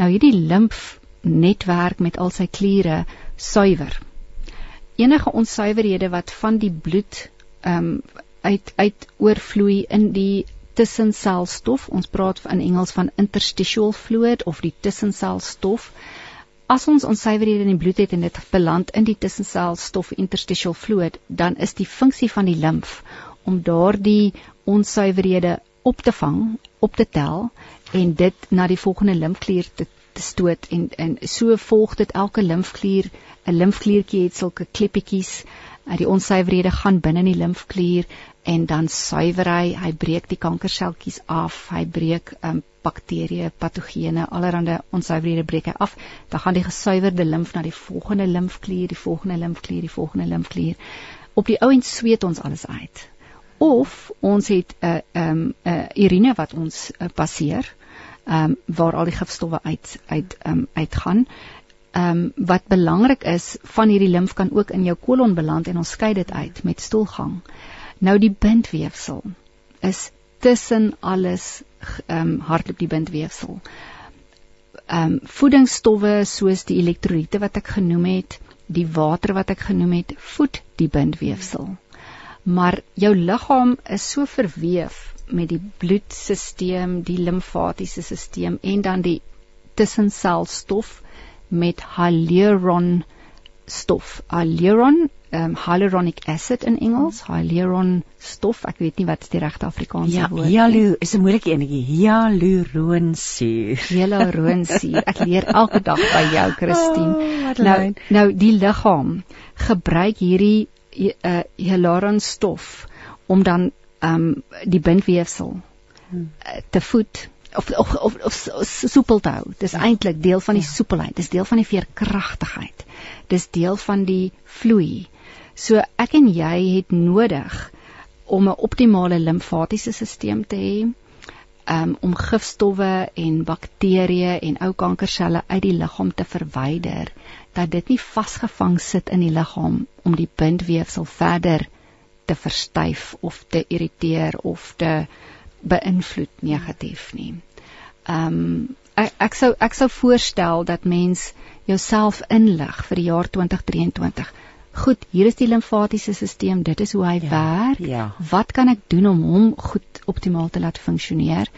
Nou hierdie limfnetwerk met al sy kliere suiwer. Enige onsuiverhede wat van die bloed ehm um, uit uit oorvloei in die tussenselstof. Ons praat in Engels van interstitial fluid of die tussenselstof. As ons onsuiverhede in die bloed het en dit beland in die tussenselstof interstitial fluid, dan is die funksie van die limf om daardie onsuiverhede op te vang, op te tel en dit na die volgende limfklier te, te stoot en en so volg dit elke limfklier 'n limfkliertjie het sulke kleppietjies uh, die onsuiverhede gaan binne in die limfklier en dan suiwer hy hy breek die kankerseltjies af hy breek um, bakterieë patogene allerlei onsuiverhede breek hy af dan gaan die gesuiwerde limf na die volgende limfklier die volgende limfklier die volgende limfklier op die ou end sweet ons alles uit of ons het 'n uh, 'n um, 'n uh, urine wat ons uh, passeer ehm um, waar al die gifstowwe uit uit ehm um, uitgaan. Ehm um, wat belangrik is van hierdie limf kan ook in jou kolon beland en ons skei dit uit met stoelgang. Nou die bindweefsel is tussen alles ehm um, hardloop die bindweefsel. Ehm um, voedingsstowwe soos die elektrolyte wat ek genoem het, die water wat ek genoem het, voed die bindweefsel. Maar jou liggaam is so verweef met die bloedstelsel, die limfatiese stelsel en dan die tussenselstof met hyaluron stof. Hyaluron, um, hyaluronic acid in Engels, hyaluron stof. Ek weet nie wat die regte Afrikaanse ja, woord is. Ja, hyalu is 'n moeilike enetjie. Hyaluronsuur. Hyaluronsuur. Ek leer elke dag by jou, (laughs) Christine. Oh, nou, nou die liggaam gebruik hierdie uh, hyaluron stof om dan um die bindweefsel uh, te voed of of of, of, soepel te hou. Dis ja. eintlik deel van die ja. soepelheid, dis deel van die veerkragtigheid. Dis deel van die vloei. So ek en jy het nodig om 'n optimale limfatiese stelsel te hê um, om gifstowwe en bakterieë en ou kankerselle uit die liggaam te verwyder dat dit nie vasgevang sit in die liggaam om die bindweefsel verder te verstyf of te irriteer of te beïnvloed negatief nie. Ehm um, ek, ek sou ek sou voorstel dat mens jouself inlig vir die jaar 2023. Goed, hier is die limfatiese stelsel, dit is hoe hy ja, werk. Ja. Wat kan ek doen om hom goed optimaal te laat funksioneer?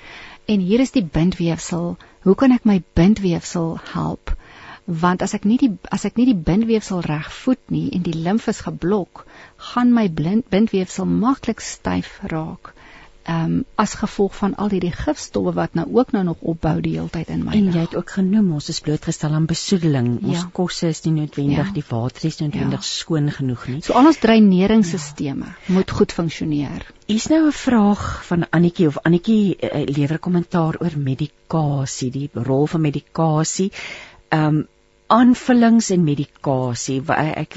En hier is die bindweefsel. Hoe kan ek my bindweefsel help? want as ek nie die as ek nie die bindweefsel reg voed nie en die limf is geblok, gaan my blind bindweefsel maklik styf raak. Ehm um, as gevolg van al hierdie gifstowwe wat nou ook nou nog opbou die hele tyd in my. En jy het ook genoem ons is blootgestel aan besoedeling. Ja. Ons kosse is nie noodwendig ja. die water is noodwendig ja. skoon genoeg nie. So al ons dreineringsstelsels ja. moet goed funksioneer. Hier's nou 'n vraag van Annetjie of Annetjie uh, lewer kommentaar oor medikasie, die rol van medikasie ehm um, aanvullings en medikasie. Ek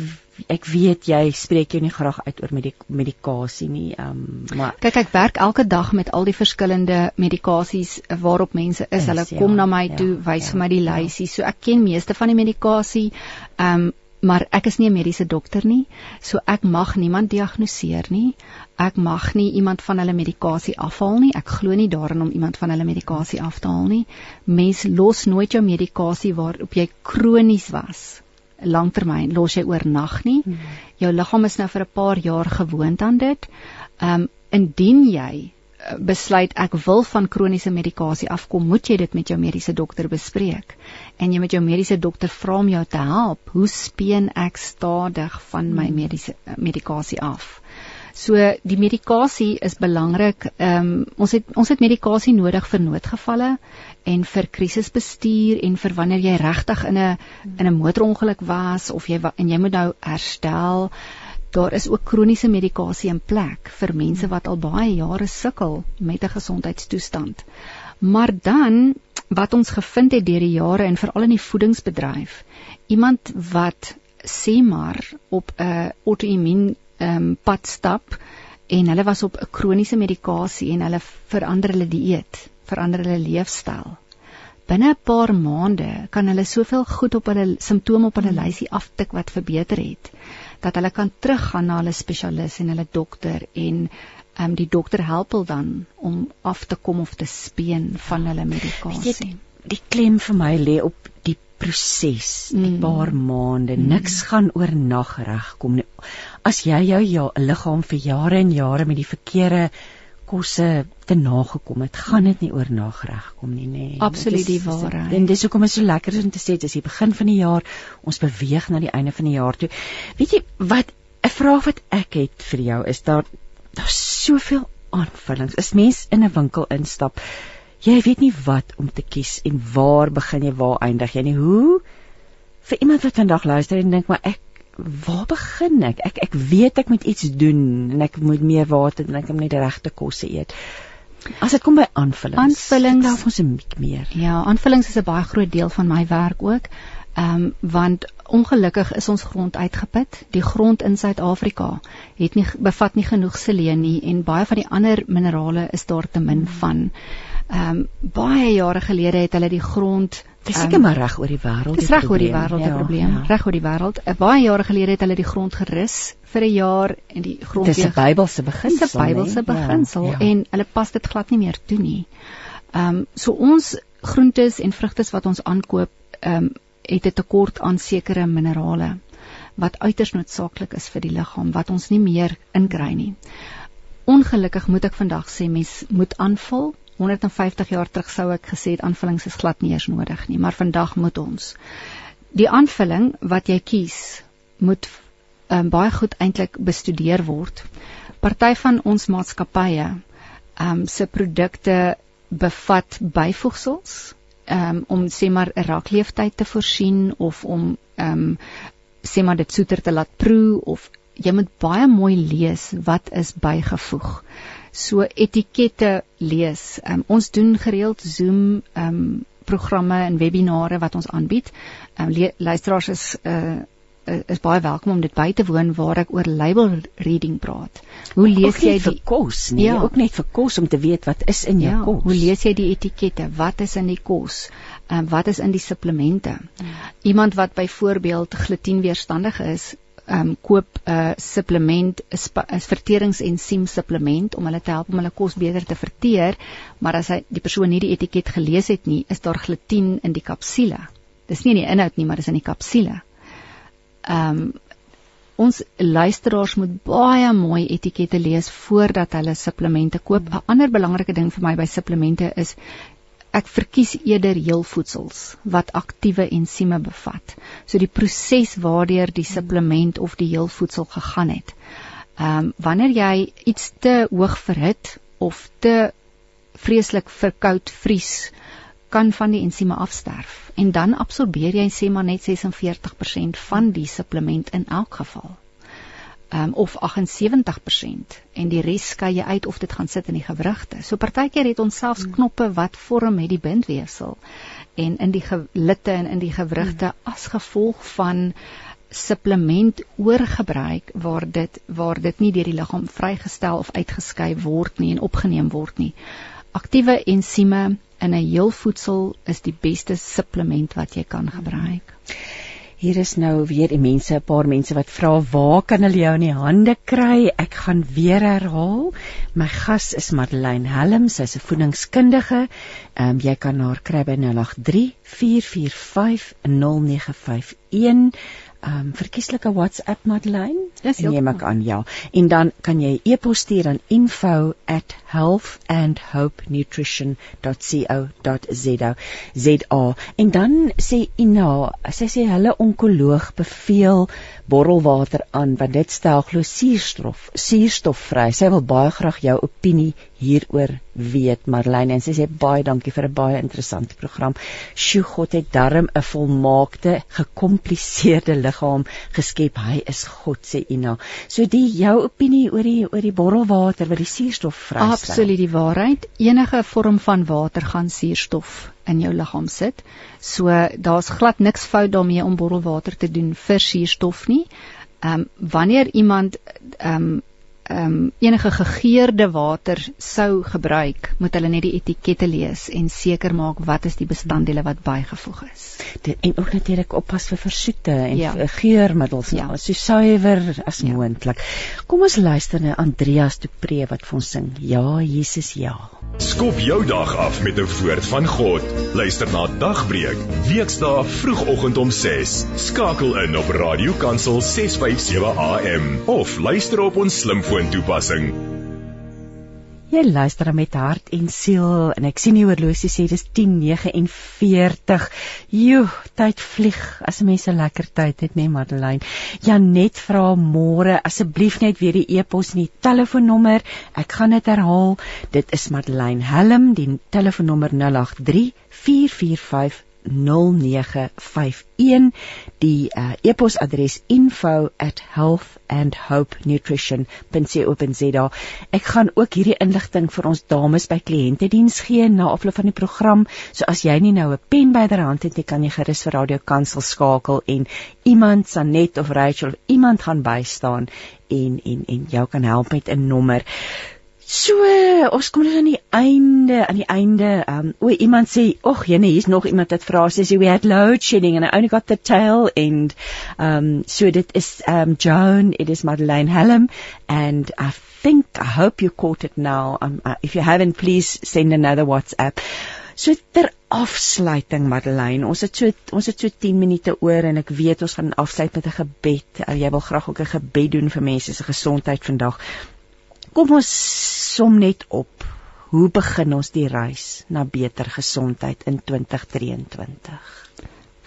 ek weet jy spreek jou nie graag uit oor medik medikasie nie. Ehm um, maar kyk ek werk elke dag met al die verskillende medikasies waarop mense is. is Hulle kom ja, na my ja, toe, wys ja, vir my die ja. lysie. So ek ken meeste van die medikasie. Ehm um, maar ek is nie 'n mediese dokter nie, so ek mag niemand diagnoseer nie. Ek mag nie iemand van hulle medikasie afhaal nie. Ek glo nie daarin om iemand van hulle medikasie af te haal nie. Mens los nooit jou medikasie waarop jy kronies was. Langtermyn los jy oornag nie. Hmm. Jou liggaam is nou vir 'n paar jaar gewoond aan dit. Ehm um, indien jy besluit ek wil van kroniese medikasie afkom, moet jy dit met jou mediese dokter bespreek. En jy met jou mediese dokter vra om jou te help. Hoe speen ek stadig van my hmm. mediese medikasie af? So die medikasie is belangrik. Ehm um, ons het ons het medikasie nodig vir noodgevalle en vir krisisbestuur en vir wanneer jy regtig in 'n in 'n motorongeluk was of jy en jy moet nou herstel daar is ook kroniese medikasie in plek vir mense wat al baie jare sukkel met 'n gesondheidstoestand. Maar dan wat ons gevind het deur die jare en veral in die voedingsbedryf, iemand wat sê maar op 'n auto-immuun um, pad stap en hulle was op 'n kroniese medikasie en hulle verander hulle dieet, verander hulle leefstyl. Binne 'n paar maande kan hulle soveel goed op hulle simptome op hulle lysie aftik wat verbeter het dat hulle kan teruggaan na hulle spesialis en hulle dokter en ehm um, die dokter help hulle dan om af te kom of te speen van hulle medikasie. Die, die klem vir my lê op die proses, mm. paar maande, mm. niks gaan oornag regkom nie. As jy jou ja, liggaam vir jare en jare met die verkeerde kosse te nagekom het, gaan dit nie oornag regkom nie, nê. Nee. Absoluut die waarheid. En dis hoekom is so lekker om te sê dis die begin van die jaar, ons beweeg na die einde van die jaar toe. Weet jy wat 'n vraag wat ek het vir jou is daar daar's soveel aanvullings. As mens in 'n winkel instap, jy weet nie wat om te kies en waar begin jy, waar eindig jy nie. Hoe vir iemand wat vandag luister en dink maar ek waar begin ek? Ek ek weet ek moet iets doen en ek moet meer water drink en net die regte kosse eet. As dit kom by aanvullings. Aanvullings daar ons 'n bietjie meer. Ja, aanvullings is 'n baie groot deel van my werk ook. Ehm um, want ongelukkig is ons grond uitgeput. Die grond in Suid-Afrika het nie bevat nie genoeg seleen nie en baie van die ander minerale is daar te min van. Ehm um, baie jare gelede het hulle die grond Dis seker um, maar reg oor die wêreld. Dis reg oor die wêreld 'n ja, probleem. Ja. Reg oor die wêreld. 'n Baie jare gelede het hulle die grond gerus vir 'n jaar en die grond Dis 'n Bybelse beginsel. Dis 'n Bybelse beginsel ja, ja. en hulle pas dit glad nie meer toe nie. Ehm um, so ons groentes en vrugte wat ons aankoop, ehm um, het 'n tekort aan sekere minerale wat uiters noodsaaklik is vir die liggaam wat ons nie meer inkry nie. Ongelukkig moet ek vandag sê mens moet aanvul 150 jaar terug sou ek gesê het aanvullings is glad nie eens nodig nie, maar vandag moet ons. Die aanvulling wat jy kies moet um, baie goed eintlik bestudeer word. Party van ons maatskappye um se produkte bevat byvoegsels um om sê maar 'n rakleeftyd te voorsien of om um sê maar dit soeter te laat proe of jy moet baie mooi lees wat is bygevoeg so etikette lees. Um, ons doen gereeld Zoom um programme en webinare wat ons aanbied. Um luisteraars is uh is baie welkom om dit by te woon waar ek oor label reading praat. Hoe lees jy die kos? Nee, ja. ook net vir kos om te weet wat is in jou ja, kos. Hoe lees jy die etikette? Wat is in die kos? Ehm um, wat is in die supplemente? Hmm. Iemand wat byvoorbeeld glutienweerstandig is, um, koop 'n uh, supplement 'n verteringsensiem supplement om hulle te help om hulle kos beter te verteer, maar as hy die persoon nie die etiket gelees het nie, is daar glutien in die kapsule. Dis nie in die inhoud nie, maar dis in die kapsule. Ehm um, ons luisteraars moet baie mooi etikette lees voordat hulle supplemente koop. 'n Ander belangrike ding vir my by supplemente is ek verkies eerder heelvoedsels wat aktiewe ensieme bevat. So die proses waardeur die supplement of die heelvoedsel gegaan het. Ehm um, wanneer jy iets te hoog verhit of te vreeslik verkoud vries, kan van die ensieme afsterf en dan absorbeer jy sê maar net 46% van die supplement in elk geval um, of 78% en die res skei jy uit of dit gaan sit in die gewrigte. So partykeer het ons selfs hmm. knoppe wat vorm met die bindweefsel en in die gelitte en in die gewrigte hmm. as gevolg van supplement oorgebruik waar dit waar dit nie deur die liggaam vrygestel of uitgeskei word nie en opgeneem word nie. Aktiewe ensieme in 'n heel voedsel is die beste supplement wat jy kan gebruik. Hmm. Hier is nou weer die mense, 'n paar mense wat vra waar kan hulle jou in die hande kry? Ek gaan weer herhaal. My gas is Madeleine Helm, sy's 'n voedingskundige. Ehm um, jy kan haar kry by 083 445 0951 ehm um, verkieslike WhatsApp Madeleine. Dis jy maak aan ja. En dan kan jy e-pos stuur aan info@healthandhopenutrition.co.za. ZA. En dan sê Ina, sy sê hulle onkoloog beveel borrelwater aan want dit stel glo suurstof suurstof vry. Sy wil baie graag jou opinie hieroor weet Marlene en sy sê baie dankie vir 'n baie interessante program. Sjoe God het darm 'n volmaakte gekompliseerde liggaam geskep. Hy is God sê Ina. So die jou opinie oor die oor die borrelwater wat die suurstof vrystel. Absoluut die waarheid. Enige vorm van water gaan suurstof in jou liggaam sit. So daar's glad niks fout daarmee om borrelwater te doen vir suurstof nie. Ehm um, wanneer iemand ehm um, um, enige gegeurde water sou gebruik, moet hulle net die etikette lees en seker maak wat is die bestanddele wat bygevoeg is. Dit, en ook natuurlik oppas vir versoete en ja. geurmiddels ja. so suiwer as ja. moontlik. Kom ons luister na Andreas de Pre wat vir ons sing. Ja, Jesus, ja. Skop jou dag af met 'n woord van God. Luister na Dagbreek, weksdae vroegoggend om 6. Skakel in op Radio Kansel 657 AM of luister op ons slimfoon toepassing. Jy luister met hart en siel en ek sien die horlosie sê dis 10:49. Joe, tyd vlieg as 'n mens 'n lekker tyd het, nee Madeleine. Janet vra môre asseblief net weer die e-pos en die telefoonnommer. Ek gaan dit herhaal. Dit is Madeleine Helm, die telefoonnommer 083 445 0951 die uh, e-posadres info@healthandhopenutrition.co.za ek gaan ook hierdie inligting vir ons dames by kliëntediens gee na afloop van die program. So as jy nie nou 'n pen byderhand het jy kan jy gerus vir radio kansel skakel en iemand Sanet of Rachel of iemand gaan bystaan en en en jou kan help met 'n nommer. So, ons kom net aan die einde, aan die einde. Um o, iemand sê, "Ag, jene, hier's nog iemand wat vra sê we had load shedding and I only got the tail end." Um so dit is um Joan, it is Madeleine Hellum and I think I hope you caught it now. Um uh, if you haven't, please send another WhatsApp. So ter afsluiting Madeleine, ons het so ons het so 10 minute oor en ek weet ons gaan afsluit met 'n gebed. Uh, jy wil graag ook 'n gebed doen vir mense se gesondheid vandag. Kom ons som net op. Hoe begin ons die reis na beter gesondheid in 2023?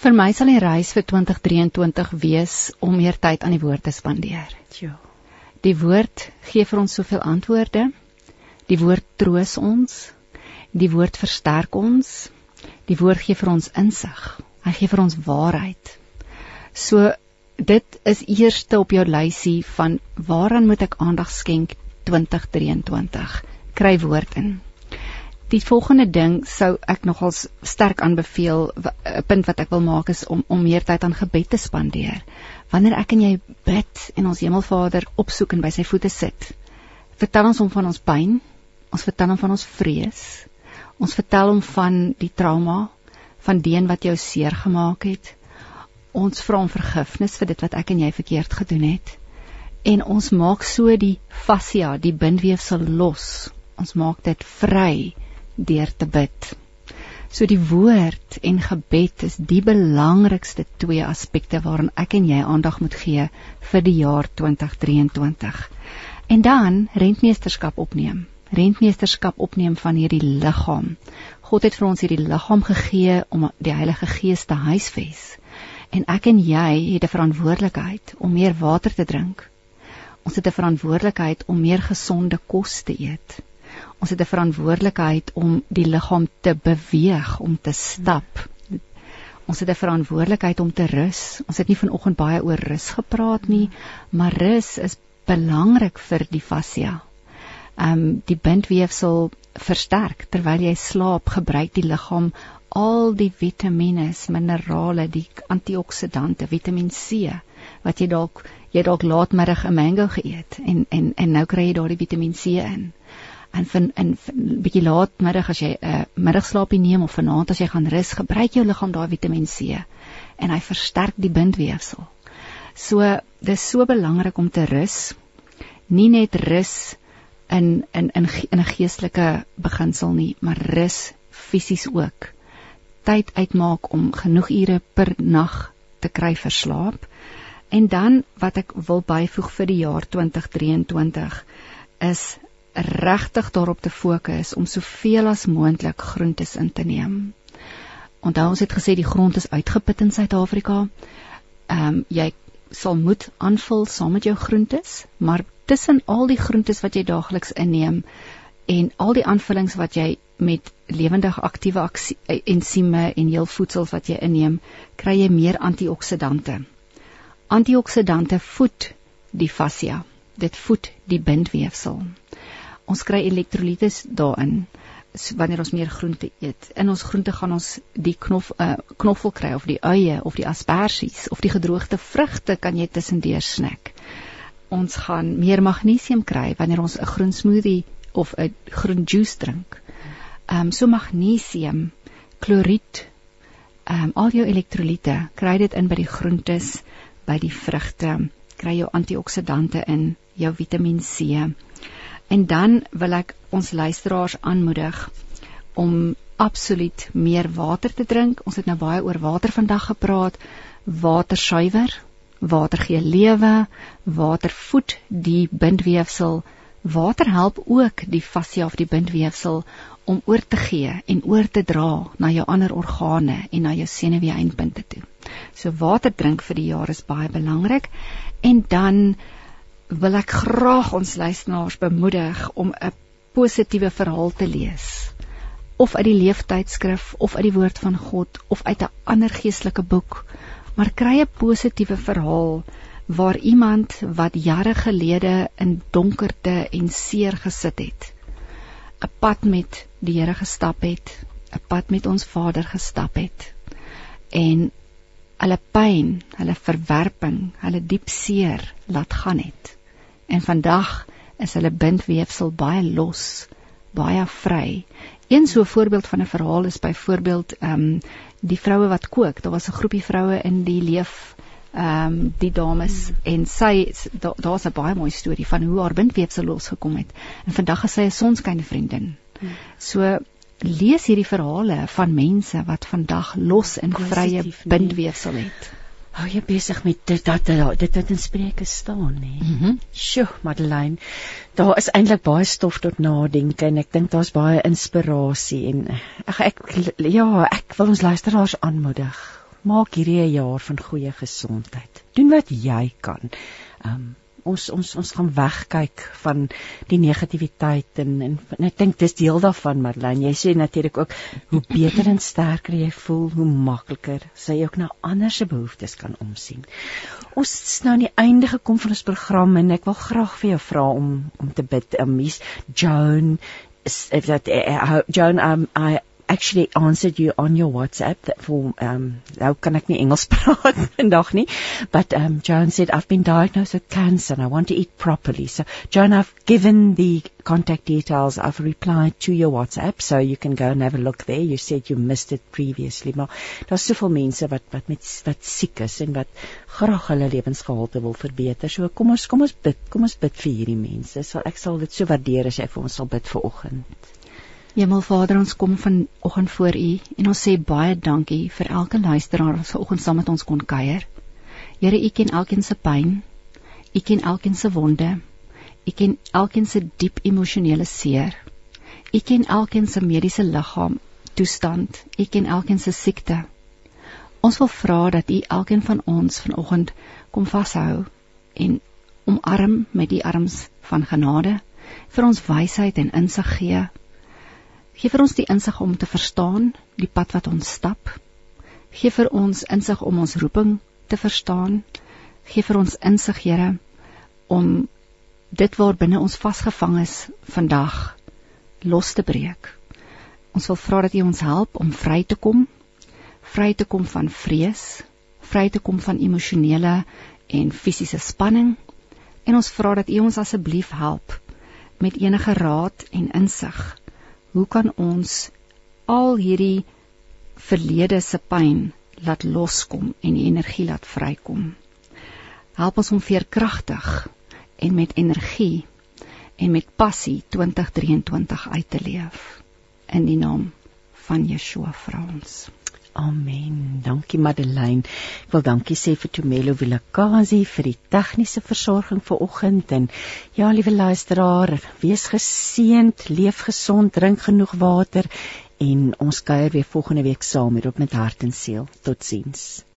Vir my sal die reis vir 2023 wees om meer tyd aan die woord te spandeer. Ja. Die woord gee vir ons soveel antwoorde. Die woord troos ons. Die woord versterk ons. Die woord gee vir ons insig. Hy gee vir ons waarheid. So dit is eerste op jou lysie van waaraan moet ek aandag skenk 2023. Kry woord in. Die volgende ding sou ek nogals sterk aanbeveel 'n punt wat ek wil maak is om om meer tyd aan gebed te spandeer. Wanneer ek en jy bid en ons Hemelvader opsoek en by sy voete sit, vertel ons hom van ons pyn, ons vertel hom van ons vrees, ons vertel hom van die trauma, van die een wat jou seer gemaak het. Ons vra om vergifnis vir dit wat ek en jy verkeerd gedoen het en ons maak so die fascia, die bindweefsel los. Ons maak dit vry deur te bid. So die woord en gebed is die belangrikste twee aspekte waaraan ek en jy aandag moet gee vir die jaar 2023. En dan rentmeesterskap opneem. Rentmeesterskap opneem van hierdie liggaam. God het vir ons hierdie liggaam gegee om die Heilige Gees te huisves. En ek en jy het 'n verantwoordelikheid om meer water te drink, Ons het 'n verantwoordelikheid om meer gesonde kos te eet. Ons het 'n verantwoordelikheid om die liggaam te beweeg, om te stap. Ons het 'n verantwoordelikheid om te rus. Ons het nie vanoggend baie oor rus gepraat nie, maar rus is belangrik vir die fascia. Ehm um, die bindweefsel versterk terwyl jy slaap, gebruik die liggaam al die vitamiene, minerale, die antioksidante, Vitamiin C wat jy dalk jy dalk laatmiddag 'n mango geëet en en en nou kry jy daardie Vitamiin C in. En van in 'n bietjie laatmiddag as jy 'n uh, middagslaapie neem of vanaand as jy gaan rus, gebruik jou liggaam daai Vitamiin C en hy versterk die bindweefsel. So dis so belangrik om te rus. Nie net rus in in in in 'n geestelike beginsel nie, maar rus fisies ook. Tyd uitmaak om genoeg ure per nag te kry vir slaap. En dan wat ek wil byvoeg vir die jaar 2023 is regtig daarop te fokus om soveel as moontlik groentes in te neem. Onthou ons het gesê die grond is uitgeput in Suid-Afrika. Ehm um, jy sal moet aanvul saam met jou groentes, maar tussen al die groentes wat jy daagliks inneem en al die aanvullings wat jy met lewendige aktiewe ensieme en heel voedsels wat jy inneem, kry jy meer antioksidante. Antioksidante voed die fascia. Dit voed die bindweefsel. Ons kry elektrolytes daarin wanneer ons meer groente eet. In ons groente gaan ons die knof uh, knoffel kry of die eie of die asperges of die gedroogde vrugte kan jy tussendeur snack. ons gaan meer magnesium kry wanneer ons 'n groen smoothie of 'n groen juice drink. Ehm um, so magnesium, kloried, ehm um, al jou elektrolyte, kry dit in by die groentes, by die vrugte, kry jou antioksidante in, jou Vitamiin C. En dan wil ek ons luisteraars aanmoedig om absoluut meer water te drink. Ons het nou baie oor water vandag gepraat. Water suiwer, water gee lewe, water voed die bindweefsel. Water help ook die fascia of die bindweefsel om oor te gee en oor te dra na jou ander organe en na jou senuwee-eindpunte toe. So water drink vir die jaar is baie belangrik. En dan wil ek graag ons luisteraars bemoedig om 'n positiewe verhaal te lees of uit die leeftydskrif of uit die woord van God of uit 'n ander geestelike boek, maar kry 'n positiewe verhaal waar iemand wat jare gelede in donkerte en seer gesit het, 'n pad met die Here gestap het, 'n pad met ons Vader gestap het en hulle pyn, hulle verwerping, hulle diep seer laat gaan het. En vandag is hulle bindweefsel baie los, baie vry Een so voorbeeld van 'n verhaal is byvoorbeeld ehm um, die vroue wat kook. Daar was 'n groepie vroue in die leef ehm um, die dames hmm. en sy daar's da 'n baie mooi storie van hoe haar bindweefsel losgekom het. En vandag is sy 'n sonskyn vriendin. Hmm. So lees hierdie verhale van mense wat vandag los en vrye bindweefsel het. Hou jy besig met dit dat dit dit in Spreuke staan nê? Mhm. Mm Sjoe, Madeleine. Daar is eintlik baie stof tot nadenke en ek dink daar's baie inspirasie en ag ek ja, ek wil ons luisteraars aanmoedig. Maak hierdie 'n jaar van goeie gesondheid. Doen wat jy kan. Ehm um, ons ons ons gaan wegkyk van die negativiteit en en, en ek dink dis deel daarvan Marlene. Jy sê natuurlik ook hoe beter en sterker jy voel hoe makliker sy ook na ander se behoeftes kan omsien. Ons is nou aan die einde gekom van ons program en ek wil graag vir jou vra om om te bid. Um, Miss Joan is that uh, Joan um, I actually answered you on your WhatsApp that for um nou kan ek nie Engels (laughs) praat vandag nie but um Joan said I've been diagnosed with cancer and I want to eat properly. So Joan I've given the contact details. I've replied to your WhatsApp so you can go and have a look there. You said you missed it previously maar daar's soveel mense wat wat met wat siek is en wat graag hulle lewensgehalte wil verbeter. So kom ons kom ons bid kom ons bid vir hierdie mense. So ek sal dit so waardeer as jy vir ons sal bid vir oggend Hemelvader, ons kom vanoggend voor U en ons sê baie dankie vir elke luisteraar wat vanoggend saam met ons kon kuier. Here, U ken elkeen se pyn. U ken elkeen se wonde. U ken elkeen se diep emosionele seer. U ken elkeen se mediese liggaam toestand. U ken elkeen se siekte. Ons wil vra dat U elkeen van ons vanoggend kom vashou en omarm met die arms van genade vir ons wysheid en insig gee Gee vir ons die insig om te verstaan die pad wat ons stap. Gee vir ons insig om ons roeping te verstaan. Gee vir ons insig, Here, om dit waar binne ons vasgevang is vandag los te breek. Ons wil vra dat U ons help om vry te kom, vry te kom van vrees, vry te kom van emosionele en fisiese spanning en ons vra dat U ons asseblief help met enige raad en insig hoe kan ons al hierdie verlede se pyn laat loskom en die energie laat vrykom? Help ons om veerkragtig en met energie en met passie 2023 uit te leef in die naam van Yeshua vra ons. Amen. Dankie Madeleine. Ek wil dankie sê vir Tumelo Vilakazi vir die tegniese versorging vir oggend en ja, liewe luisteraar, wees geseënd, leef gesond, drink genoeg water en ons kuier weer volgende week saam met op met hart en siel. Totsiens.